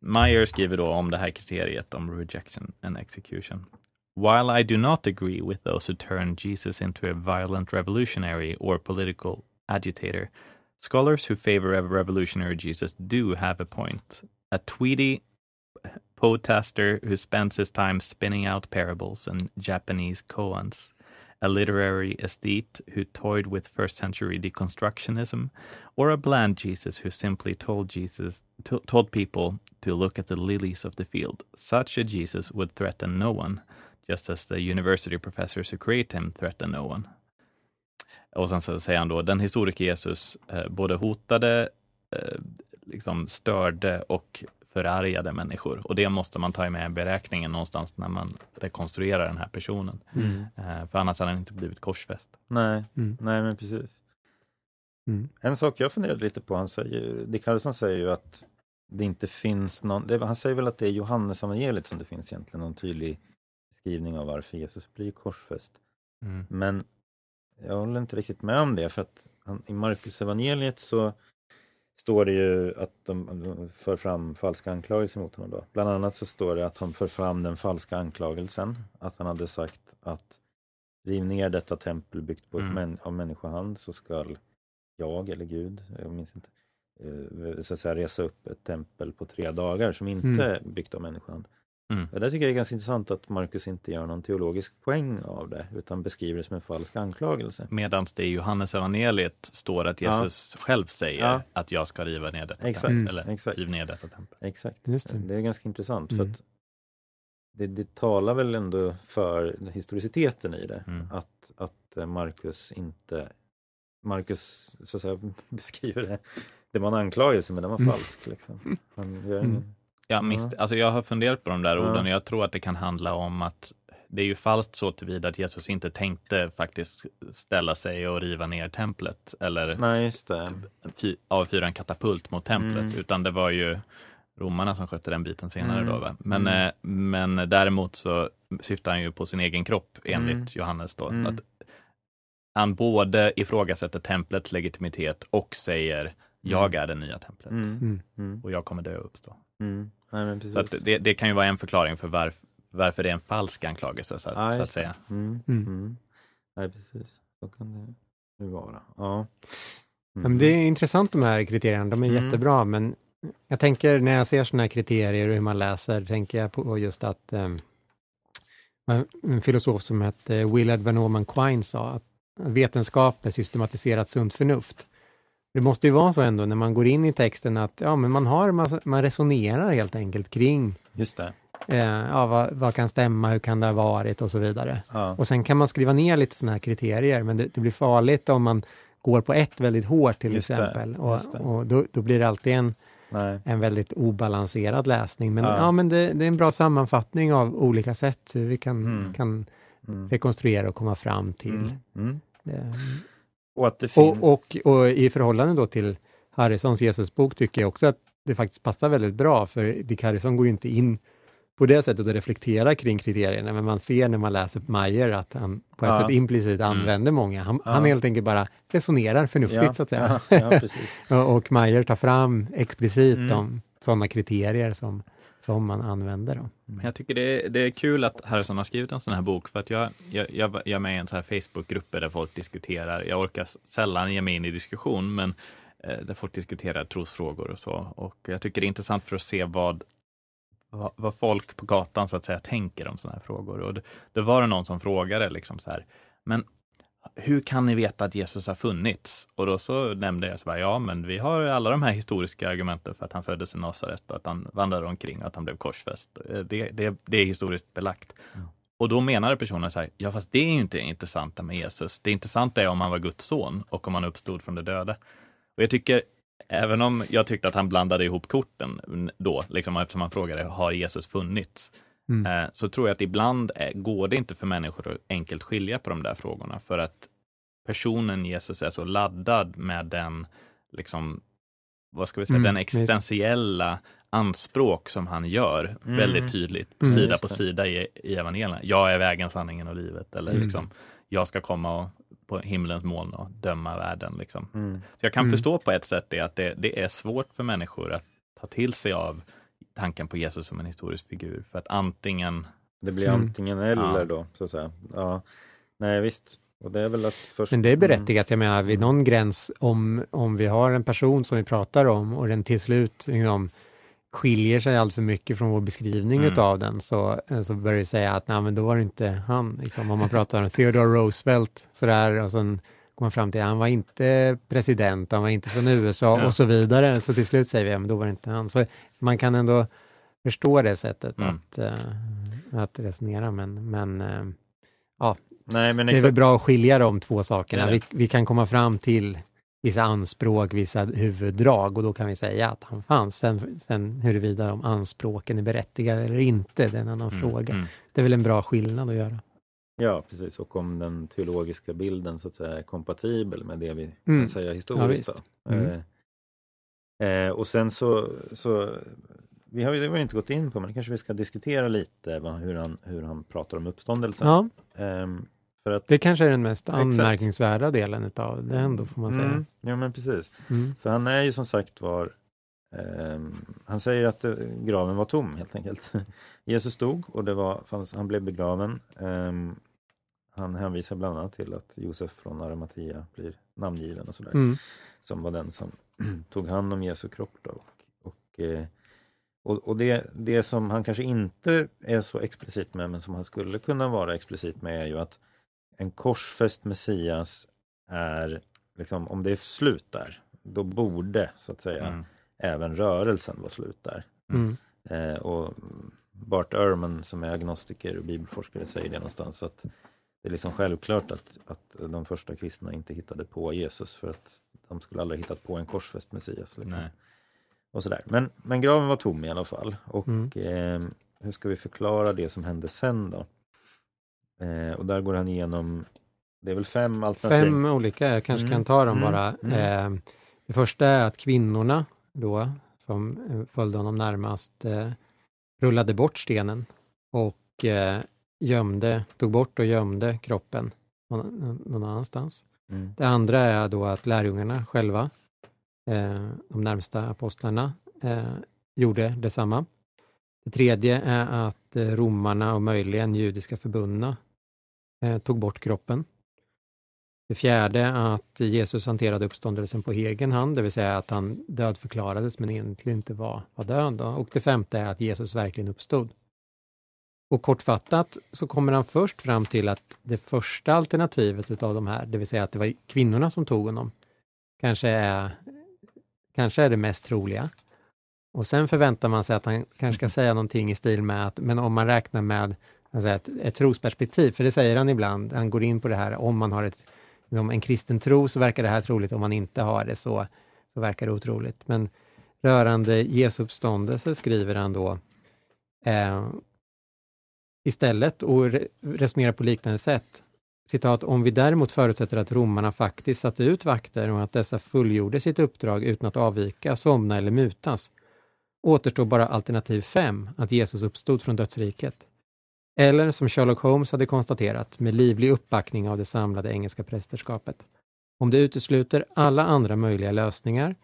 Meyer skriver då om det här kriteriet om rejection and execution. While I do not agree with those who turn Jesus into a violent revolutionary or political agitator, scholars who favor a revolutionary Jesus do have a point. A tweedy, poetaster who spends his time spinning out parables and Japanese koans, a literary aesthete who toyed with first century deconstructionism, or a bland Jesus who simply told Jesus to, told people to look at the lilies of the field. Such a Jesus would threaten no one, just as the university professors who create him threaten no one. Och sen så säger han då, den historiker Jesus eh, både hotade, eh, liksom störde och förargade människor. Och det måste man ta med i beräkningen någonstans när man rekonstruerar den här personen. Mm. Eh, för annars hade han inte blivit korsfäst. Nej, Mm. nej men precis. Mm. En sak jag funderade lite på, han säger, Dick Harrison säger ju att det inte finns någon, det, han säger väl att det är Johannes evangeliet som det finns egentligen någon tydlig skrivning av varför Jesus blir korsfäst. Men jag håller inte riktigt med om det för att han, i Markus evangeliet så står det ju att de, de för fram falska anklagelser mot honom. Då. Bland annat så står det att han för fram den falska anklagelsen att han hade sagt att riv ner detta tempel byggt på Mm. män, av människohand så skall jag eller Gud, jag minns inte, eh, så att säga resa upp ett tempel på tre dagar som inte Mm. är byggt av människohand. Mm. Det där tycker jag är ganska intressant att Markus inte gör någon teologisk poäng av det utan beskriver det som en falsk anklagelse. Medan det i Johannes evangeliet står att Ja. Jesus själv säger Ja. att jag ska riva ner detta Exakt, tempel. Mm. Eller exakt. riv ner detta tempel. Exakt. Just det. Det är ganska intressant för Mm. att det, det talar väl ändå för historiciteten i det. Mm. Att, att eh, Markus inte Markus så att säga, [laughs] beskriver det. Det var en anklagelse men den var Mm. falsk. Liksom. Han gör Mm. Jag, misst, alltså jag har funderat på de där orden och jag tror att det kan handla om att det är ju falskt så tillvida att Jesus inte tänkte faktiskt ställa sig och riva ner templet eller Nej, just det. fy, avfyra en katapult mot templet, Mm. utan det var ju romarna som skötte den biten senare Mm. då. Va? Men, Mm. eh, men däremot så syftar han ju på sin egen kropp enligt Mm. Johannes då. Mm. Att han både ifrågasätter templets legitimitet och säger jag är det nya templet Mm. Mm. Mm. och jag kommer dö och uppstå. Mm. Nej, men precis. Så att det, det kan ju vara en förklaring för varf, varför det är en falsk anklagelse så att, Ja, så att säga. Mm. Mm. Mm. Nej, precis. Så kan det ju vara. Ja. Ja, men det är intressant de här kriterierna, de är Mm. jättebra, men jag tänker när jag ser sådana här kriterier och hur man läser, tänker jag på just att um, en filosof som hette Willard Van Orman Quine sa att vetenskap är systematiserat sunt förnuft. Det måste ju vara så ändå när man går in i texten att ja, men man, har, man, man resonerar helt enkelt kring Just det. eh, ja, vad, vad kan stämma, hur kan det ha varit och så vidare. Ja. Och sen kan man skriva ner lite sådana här kriterier, men det, det blir farligt om man går på ett väldigt hårt till Just det, exempel. Och, det. och då, då blir det alltid en, Nej. en väldigt obalanserad läsning. Men, ja. Ja. men det, det är en bra sammanfattning av olika sätt hur vi kan, Mm. kan Mm. rekonstruera och komma fram till. Mm. Mm. Och att det finns... Och, och, och i förhållande då till Harrisons Jesusbok tycker jag också att det faktiskt passar väldigt bra, för Dick Harrison går ju inte in på det sättet och reflekterar kring kriterierna, men man ser när man läser Meyer att han på ett Ja. sätt implicit Mm. använder många. Han, Ja. han helt enkelt bara resonerar förnuftigt ja, så att säga. [laughs] Och Meyer tar fram explicit Mm. de sådana kriterier som, som man använder. Då. Jag tycker det är, det är kul att Harrison har skrivit en sån här bok för att jag, jag, jag, jag är med i en sån här Facebookgrupp där folk diskuterar. Jag orkar sällan ge mig in i diskussion, men eh, där folk diskuterar trosfrågor och så. Och jag tycker det är intressant för att se vad, vad, vad folk på gatan så att säga tänker om såna här frågor. Och det, det var det någon som frågade liksom så här, men hur kan ni veta att Jesus har funnits? Och då så nämnde jag så bara, ja men vi har alla de här historiska argumenten för att han föddes i Nasaret och att han vandrade omkring och att han blev korsfäst. Eh, Det, det, det är historiskt belagt. Mm. Och då menade personen så här, ja fast det är ju inte det intressanta med Jesus. Det intressanta är om han var Guds son och om han uppstod från de döda. Och jag tycker, även om jag tyckte att han blandade ihop korten då, liksom eftersom han frågade, har Jesus funnits? Mm. Eh, så tror jag att ibland går det inte för människor att enkelt skilja på de där frågorna för att personen Jesus är så laddad med den, liksom, vad ska vi säga, Mm, den existentiella anspråk som han gör Mm. väldigt tydligt, Mm, sida på sida i, i evangelierna. Jag är vägen, sanningen och livet. Eller Mm. liksom, jag ska komma och, på himlens moln och döma världen. Liksom. Mm. Så jag kan Mm. förstå på ett sätt det, att det, det är svårt för människor att ta till sig av tanken på Jesus som en historisk figur. För att antingen, Det blir Mm. antingen eller Ja. då, så att säga. Ja. Nej, visst. Och det är väl att först... Men det är Mm. berättigat, jag menar vid någon gräns om, om vi har en person som vi pratar om och den till slut liksom, skiljer sig allt för mycket från vår beskrivning Mm. utav den så, eh, så börjar vi säga att nej, men då var det inte han. Liksom, om man pratar om Theodore Roosevelt sådär och sen går man fram till han var inte president, han var inte från USA Ja. och så vidare. Så till slut säger vi, ja men då var det inte han. Så man kan ändå förstå det sättet Mm. att, eh, att resonera, men, men eh, Nej, men det är väl bra att skilja de två sakerna. Vi, vi kan komma fram till vissa anspråk, vissa huvuddrag och då kan vi säga att han fanns. Sen, sen huruvida de anspråken är berättigade eller inte, det är en annan Mm, fråga. mm. Det är väl en bra skillnad att göra. Ja, precis. Och om den teologiska bilden så att säga är kompatibel med det vi Mm. kan säga Ja, historiskt. då. Mm. Eh, eh, och sen så, så vi har ju inte gått in på, men kanske vi ska diskutera lite vad, hur, han, hur han pratar om uppståndelsen. Ja, Ehm, för att, det kanske är den mest Exakt. anmärkningsvärda delen utav det ändå, får man säga. Mm, ja, men precis. Mm. För han är ju som sagt var ehm, han säger att eh, graven var tom helt enkelt. [laughs] Jesus dog och det var, fanns, han blev begraven. Han hänvisar bland annat till att Josef från Arimathea blir namngiven och sådär. Mm. Som var den som [clears throat] tog hand om Jesu kropp. Då. Och, och, eh, och, och det, det som han kanske inte är så explicit med men som han skulle kunna vara explicit med är ju att en korsfäst Messias är, liksom, om det är slut där, då borde så att säga Mm. även rörelsen vara slut där. Mm. Eh, och Bart Ehrman som är agnostiker och bibelforskare säger det någonstans att det är liksom självklart att, att de första kristna inte hittade på Jesus för att de skulle aldrig hittat på en korsfäst Messias. Liksom. Nej. Och sådär. Men, men graven var tom i alla fall. Och Mm. eh, hur ska vi förklara det som hände sen då? Eh, och där går han igenom, det är väl fem alternativ? Fem olika, jag kanske Mm. kan ta dem Mm. bara. Eh, det första är att kvinnorna då, som eh, följde honom närmast, eh, rullade bort stenen och eh, gömde, tog bort och gömde kroppen någon, någon annanstans. Mm. Det andra är då att lärjungarna själva, eh, de närmsta apostlarna, eh, gjorde detsamma. Det tredje är att eh, romarna och möjligen judiska förbundna eh, tog bort kroppen. Det fjärde är att Jesus hanterade uppståndelsen på egen hand, det vill säga att han dödförklarades men egentligen inte var, var död. Då. Och det femte är att Jesus verkligen uppstod. Och kortfattat så kommer han först fram till att det första alternativet utav de här, det vill säga att det var kvinnorna som tog honom, kanske är, kanske är det mest troliga. Och sen förväntar man sig att han kanske ska säga någonting i stil med att, men om man räknar med alltså ett, ett trosperspektiv, för det säger han ibland, han går in på det här, om man har ett, om en kristen tro så verkar det här troligt, om man inte har det så, så verkar det otroligt. Men rörande Jesu uppståndelse skriver han då eh, istället och resonera på liknande sätt. Citat, om vi däremot förutsätter att romarna faktiskt satte ut vakter och att dessa fullgjorde sitt uppdrag utan att avvika, somna eller mutas, återstår bara alternativ 5, att Jesus uppstod från dödsriket. Eller som Sherlock Holmes hade konstaterat, med livlig uppbackning av det samlade engelska prästerskapet. Om det utesluter alla andra möjliga lösningar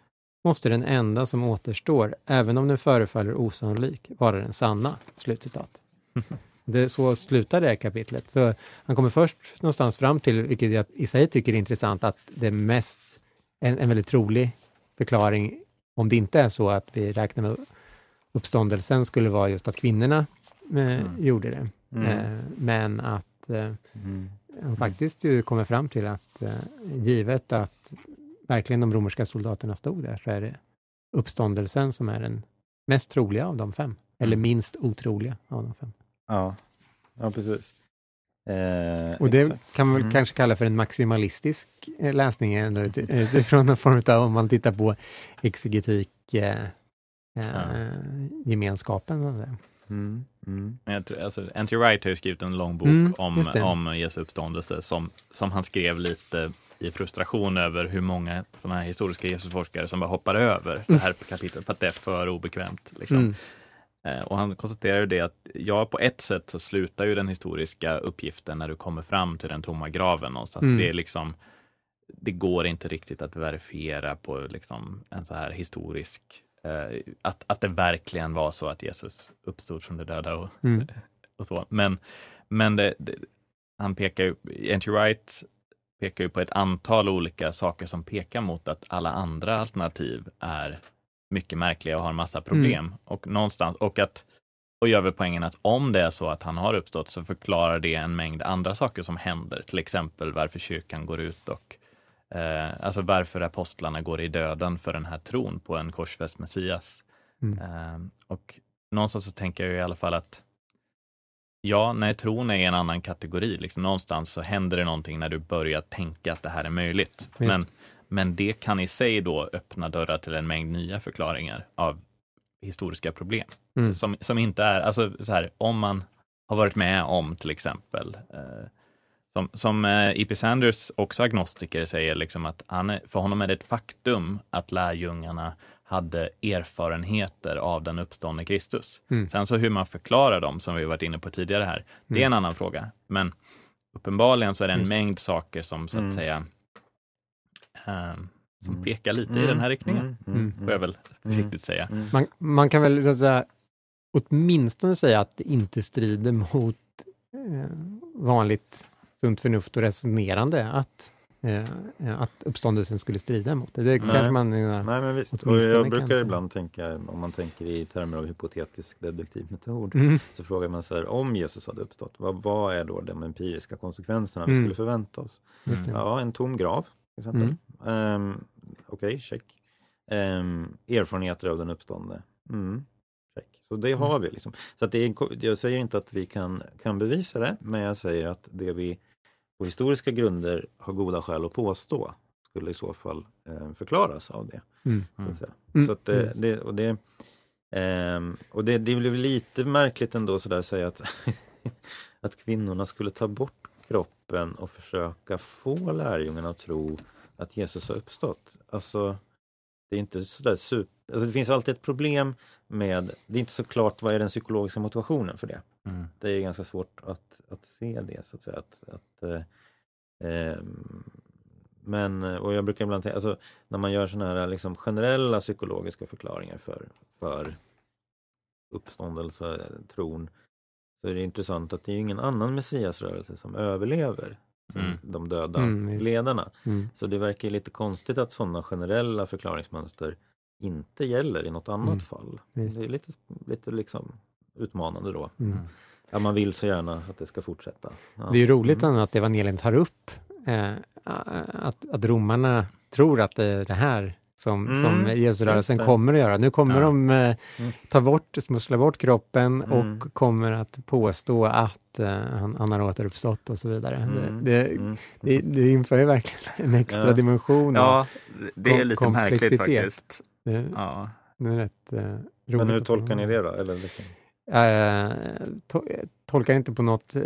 måste den enda som återstår, även om den förefaller osannolik, vara den sanna. Slutcitat. [laughs] Det så slutar det här kapitlet. Så han kommer först någonstans fram till, vilket jag i sig tycker är intressant, att det är mest en, en väldigt trolig förklaring, om det inte är så att vi räknar med uppståndelsen, skulle vara just att kvinnorna eh, Mm. gjorde det. Mm. Eh, men att eh, Mm. han faktiskt ju kommer fram till att eh, givet att verkligen de romerska soldaterna stod där så är det uppståndelsen som är den mest troliga av de fem. Eller Mm. minst otroliga av de fem. Ja. ja, precis. Eh, Och det exakt. kan man väl Mm. kanske kalla för en maximalistisk eh, läsning ändå, utifrån någon form av, om man tittar på exegetik eh, eh, gemenskapen. så att säga. Mm. Mm. Men Jag tror, alltså, Anty Wright har ju skrivit en lång bok Mm, om, om Jesu uppståndelse som, som han skrev lite i frustration över hur många sådana här historiska Jesusforskare som bara hoppar över det här kapitlet för att det är för obekvämt. Liksom. Eh, Och han konstaterar ju det att ja, på ett sätt så slutar ju den historiska uppgiften när du kommer fram till den tomma graven någonstans. Mm. Det är liksom, det går inte riktigt att verifiera på liksom en så här historisk, eh, att, att det verkligen var så att Jesus uppstod från de döda och, Mm. [laughs] och så. Men, men det, det, han pekar ju, N.T. Wright pekar ju på ett antal olika saker som pekar mot att alla andra alternativ är mycket märkliga och har en massa problem. Mm. Och någonstans, och att och gör väl poängen att om det är så att han har uppstått så förklarar det en mängd andra saker som händer. Till exempel varför kyrkan går ut och eh, alltså varför apostlarna går i döden för den här tron på en korsfäst Messias. Mm. Eh, och någonstans så tänker jag i alla fall att ja, nej, tron är en annan kategori. Liksom, någonstans så händer det någonting när du börjar tänka att det här är möjligt. Visst. Men, men det kan i sig då öppna dörrar till en mängd nya förklaringar av historiska problem. Mm. Som, som inte är, alltså så här, om man har varit med om till exempel, eh, som, som eh, E.P. Sanders, också agnostiker, säger liksom att han är, för honom är det ett faktum att lärjungarna hade erfarenheter av den uppståndne Kristus. Mm. Sen så hur man förklarar dem, som vi varit inne på tidigare här, det är Mm. en annan fråga. Men uppenbarligen så är det en Visst. mängd saker som så att Mm. säga eh, som Mm. pekar lite i den här riktningen, Mm. får jag väl försiktigt säga. Mm. Man, man kan väl så att säga, åtminstone säga att det inte strider mot eh, vanligt sunt förnuft och resonerande att, eh, att uppståndelsen skulle strida mot det. Det Nej. man... eh, Nej, men visst. Och jag brukar ibland tänka, om man tänker i termer av hypotetisk deduktiv metod, Mm, så frågar man så här, om Jesus hade uppstått, vad, vad är då de empiriska konsekvenserna vi Mm. skulle förvänta oss? Ja, en tom grav, till exempel. Mm. Um, Okej, check. Ehm, erfarenheter av den uppståndne. Mm, check. Så det har vi liksom. Så att det är, jag säger inte att vi kan, kan bevisa det, men jag säger att det vi på historiska grunder har goda skäl att påstå skulle i så fall eh, förklaras av det. Mm. Så att, säga. Mm, Så att det, och det, ehm, och det, det blev lite märkligt ändå sådär att säga att, [laughs] att kvinnorna skulle ta bort kroppen och försöka få lärjungarna att tro att Jesus har uppstått. Alltså, det är inte sådär super... Alltså det finns alltid ett problem med, det är inte så klart vad är den psykologiska motivationen för det. Mm. Det är ganska svårt att, att se det så att säga. Att, att, eh, ehm, men, och jag brukar ibland tänka, alltså när man gör sådana här liksom generella psykologiska förklaringar för, för uppståndelsetron så är det intressant att det är ingen annan messiasrörelse som överlever Mm. de döda Mm, just ledarna. Mm. Så det verkar lite konstigt att sådana generella förklaringsmönster inte gäller i något annat Mm, fall. visst. Det är lite, lite liksom utmanande då. Mm. Ja, man vill så gärna att det ska fortsätta. Ja. Det är ju roligt Mm. att evangelien tar upp eh, att, att romarna tror att det är det här som, Mm, som Jesusrörelsen det. kommer att göra. Nu kommer Ja. de eh, Mm. ta bort, smussla bort kroppen Mm. och kommer att påstå att eh, han, han har återuppstått och så vidare. Mm. Det, det, Mm. det, det inför ju verkligen [laughs] en extra Ja. dimension. Ja, det är lite märkligt faktiskt. Det, Ja. det är rätt eh. Men hur tolkar ni det då? Eller liksom? Eh, to, tolkar inte på något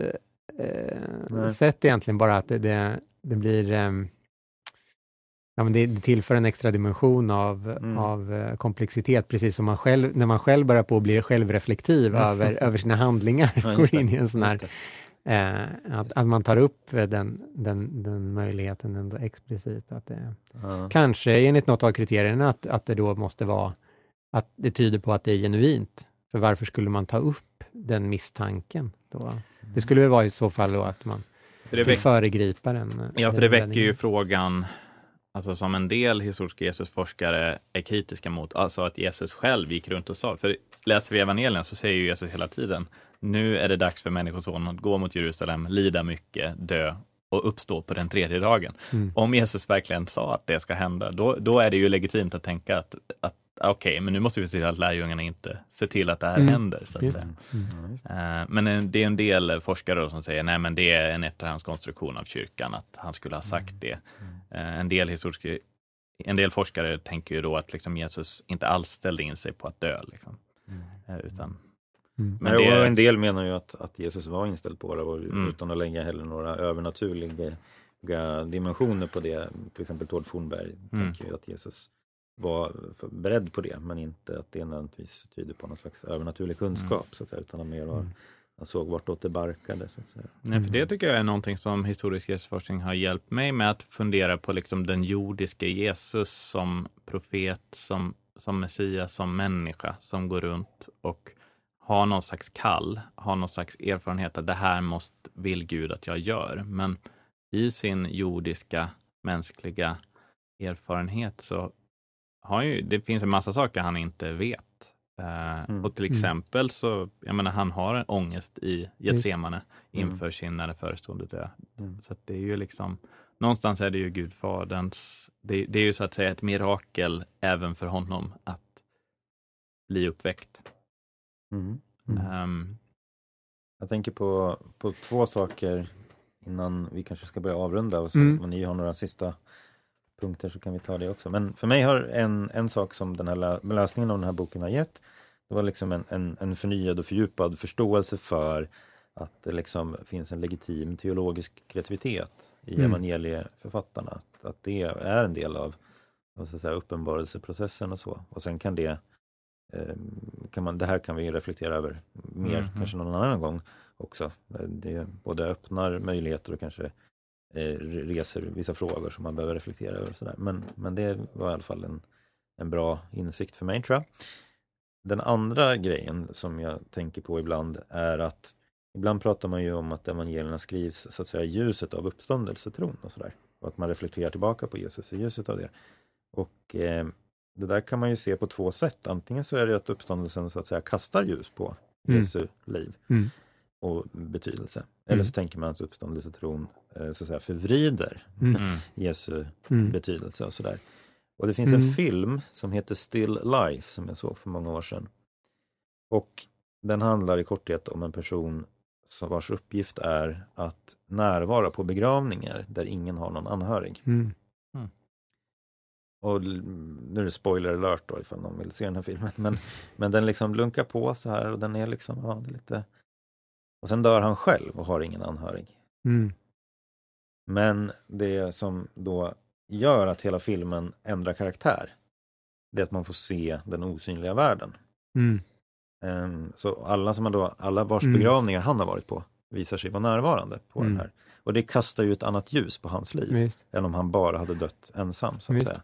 eh, sätt egentligen, bara att det, det, det blir ehm, Ja, men det, det tillför en extra dimension av, Mm. av eh, komplexitet, precis som man själv, när man själv börjar på att bli självreflektiv Mm. över, [laughs] över sina handlingar, Ja, går in i en sån här, eh, att, att man tar upp eh, den, den, den möjligheten ändå explicit. Att det, Ja. kanske enligt något av kriterierna att, att det då måste vara, att det tyder på att det är genuint. För varför skulle man ta upp den misstanken? Då? Det skulle väl vara i så fall då att man För det väck- föregripa den. Ja, för det väcker ju frågan, alltså som en del historiska Jesusforskare är kritiska mot, alltså att Jesus själv gick runt och sa, för läser vi evangelien så säger ju Jesus hela tiden, nu är det dags för Människosonen att gå mot Jerusalem, lida mycket, dö och uppstå på den tredje dagen. Mm. Om Jesus verkligen sa att det ska hända, då, då är det ju legitimt att tänka att, att okej, men nu måste vi se till att lärjungarna inte ser till att det här Mm, händer. Så att. Mm. Eh, Men en- det är en del forskare som säger nej men det är en efterhandskonstruktion av kyrkan att han skulle ha sagt det. Eh, En del, historiska, en del forskare tänker ju då att liksom Jesus inte alls ställde in sig på att dö. Liksom. Eh, Utan, Mm. men det, en del menar ju att, att Jesus var inställd på det och Mm. utan att lägga heller några övernaturliga dimensioner på det. Till exempel Tord Fornberg Mm. tänker ju att Jesus var beredd på det men inte att det nödvändigtvis tyder på någon slags övernaturlig kunskap så att säga, utan att mer var, Mm. han såg vartåt det barkade. Så att säga. nej, för det tycker jag är någonting som historisk Jesusforskning har hjälpt mig med att fundera på liksom den jordiska Jesus som profet, som, som Messias, som människa som går runt och har någon slags kall, har någon slags erfarenhet att det här måste, vill Gud att jag gör. Men i sin jordiska, mänskliga erfarenhet så har ju, det finns en massa saker han inte vet. Eh, Mm. Och till Mm. exempel så, jag menar han har en ångest i Getsemane inför sin nära förestående död. Mm. Så att det är ju liksom, någonstans är det ju Gudfaderns, det, det är ju så att säga ett mirakel även för honom att bli uppväckt. Mm. Mm. Ehm, Jag tänker på, på två saker innan vi kanske ska börja avrunda. Och så, Mm. Om ni har några sista punkter så kan vi ta det också. Men för mig har en, en sak som den här lä- läsningen av den här boken har gett, det var liksom en, en, en förnyad och fördjupad förståelse för att det liksom finns en legitim teologisk kreativitet i Mm. evangelieförfattarna. Att, att det är en del av vad ska säga, uppenbarelseprocessen och så. Och sen kan det eh, kan man, det här kan vi reflektera över mer Mhm. kanske någon annan gång också. Det både öppnar möjligheter och kanske reser vissa frågor som man behöver reflektera över. Sådär. Men, men det var i alla fall en, en bra insikt för mig tror jag. Den andra grejen som jag tänker på ibland är att ibland pratar man ju om att evangelierna skrivs så att säga ljuset av uppståndelsetron och sådär. Och att man reflekterar tillbaka på Jesus i ljuset av det. Och eh, det där kan man ju se på två sätt. Antingen så är det att uppståndelsen så att säga kastar ljus på Mm. Jesu liv Mm. Och betydelse. Eller så tänker man att uppståndelsetron eh, så att säga förvrider Mm. mm, Jesu Mm. betydelse och sådär. Och det finns en Mm. film som heter Still Life som jag såg för många år sedan. Och den handlar i korthet om en person som vars uppgift är att närvara på begravningar där ingen har någon anhörig. Mm. Och nu är det spoiler alert då ifall någon vill se den här filmen. Men, men den liksom lunkar på så här och den är liksom, ja det är lite... Och sen dör han själv och har ingen anhörig. Mm. Men det som då gör att hela filmen ändrar karaktär, det är att man får se den osynliga världen. Mm. Ehm, så alla, som då, alla vars Mm. begravningar han har varit på visar sig vara närvarande på Mm. den här. Och det kastar ju ett annat ljus på hans liv Visst. än om han bara hade dött ensam. så att Visst. säga.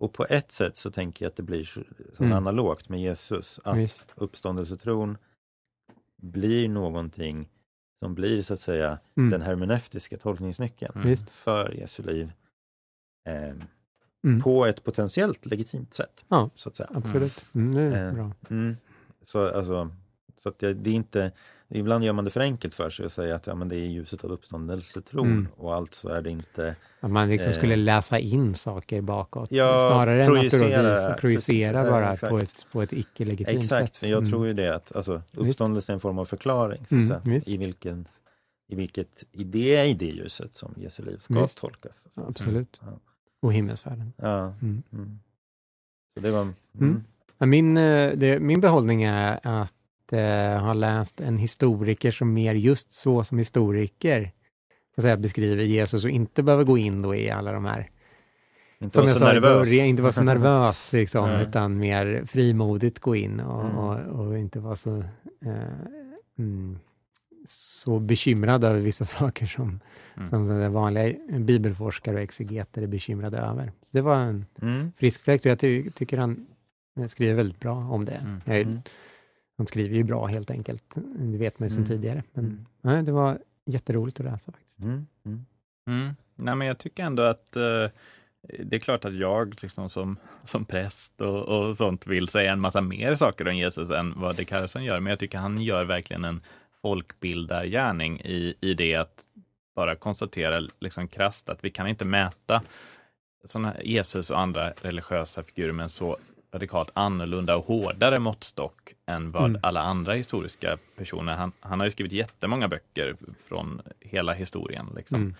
Och på ett sätt så tänker jag att det blir så, så Mm. analogt med Jesus, att Visst. uppståndelsetron blir någonting som blir så att säga Mm. den hermeneutiska tolkningsnyckeln Mm. För Jesu liv eh, Mm. på ett potentiellt legitimt sätt. Ja. Så att säga. Absolut. Mm. Det är Eh, bra. Mm. Så, alltså, så att jag, det är inte, ibland gör man det för enkelt för sig och säger att ja, men det är ljuset av uppståndelsetron Mm. och alltså är det inte Att man liksom eh, skulle läsa in saker bakåt. Ja, Snarare än att projicera, visa, projicera precis, bara exakt. på ett, på ett icke-legitimt sätt. Exakt, för jag Mm. tror ju det att alltså, uppståndelse är en form av förklaring. Så Mm, visst. i, vilken, I vilket i det är i det ljuset som Jesu liv ska Visst. tolkas. Absolut. Ja. Och himmelsfärden. Ja. Mm. Mm. Så det var... Mm. Mm. Ja, Min, eh, det, min behållning är att eh, ha läst en historiker som mer just så som historiker kan säga, beskriver Jesus och inte behöver gå in då i alla de här, Inte som jag sa nervös. början, inte vara så [laughs] nervös liksom, utan mer frimodigt gå in och, Mm. och, och inte vara så, eh, mm, så bekymrad över vissa [laughs] saker som, Mm. som vanliga bibelforskare och exegeter är bekymrade över. Så det var en Mm. frisk fläkt och jag ty tycker han skriver väldigt bra om det. Mm. Jag Mm. Han skriver ju bra helt enkelt, det vet man ju sedan Mm. tidigare. Men Mm. nej, det var jätteroligt att läsa faktiskt. Mm. Mm. Mm. Nej, men jag tycker ändå att eh, det är klart att jag liksom som, som präst och, och sånt vill säga en massa mer saker om Jesus än vad Dick Harrison gör. Men jag tycker han gör verkligen en folkbildargärning i, i det att bara konstatera liksom krasst att vi kan inte mäta såna Jesus och andra religiösa figurer med en så radikalt annorlunda och hårdare måttstock än vad Mm. alla andra historiska personer. Han, han har ju skrivit jättemånga böcker från hela historien. Liksom. Mm.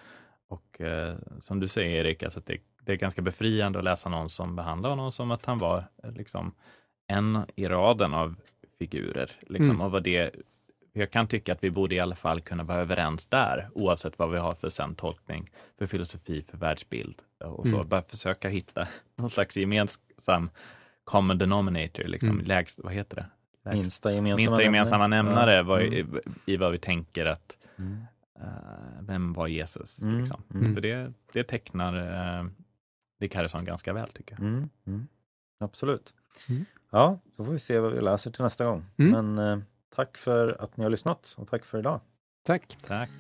Och eh, som du säger Erik, alltså att det, det är ganska befriande att läsa någon som behandlar honom som att han var eh, liksom, en i raden av figurer. Liksom, Mm. och vad det, jag kan tycka att vi borde i alla fall kunna vara överens där, oavsett vad vi har för sen tolkning, för filosofi, för världsbild och så. Mm. Bara försöka hitta [laughs] någon slags gemensam common denominator, liksom, Mm. lägst, vad heter det? Lägst, Minsta gemensamma minsta gemensamma nämnare Ja. vad, Mm. i, i vad vi tänker att Mm. Eh, vem var Jesus? Mm, Liksom. mm. För det, det tecknar uh, Dick Harrison ganska väl tycker jag. Mm, mm. Absolut. Mm. Ja, då får vi se vad vi läser till nästa gång. Mm. Men eh, tack för att ni har lyssnat och tack för idag. Tack. Tack.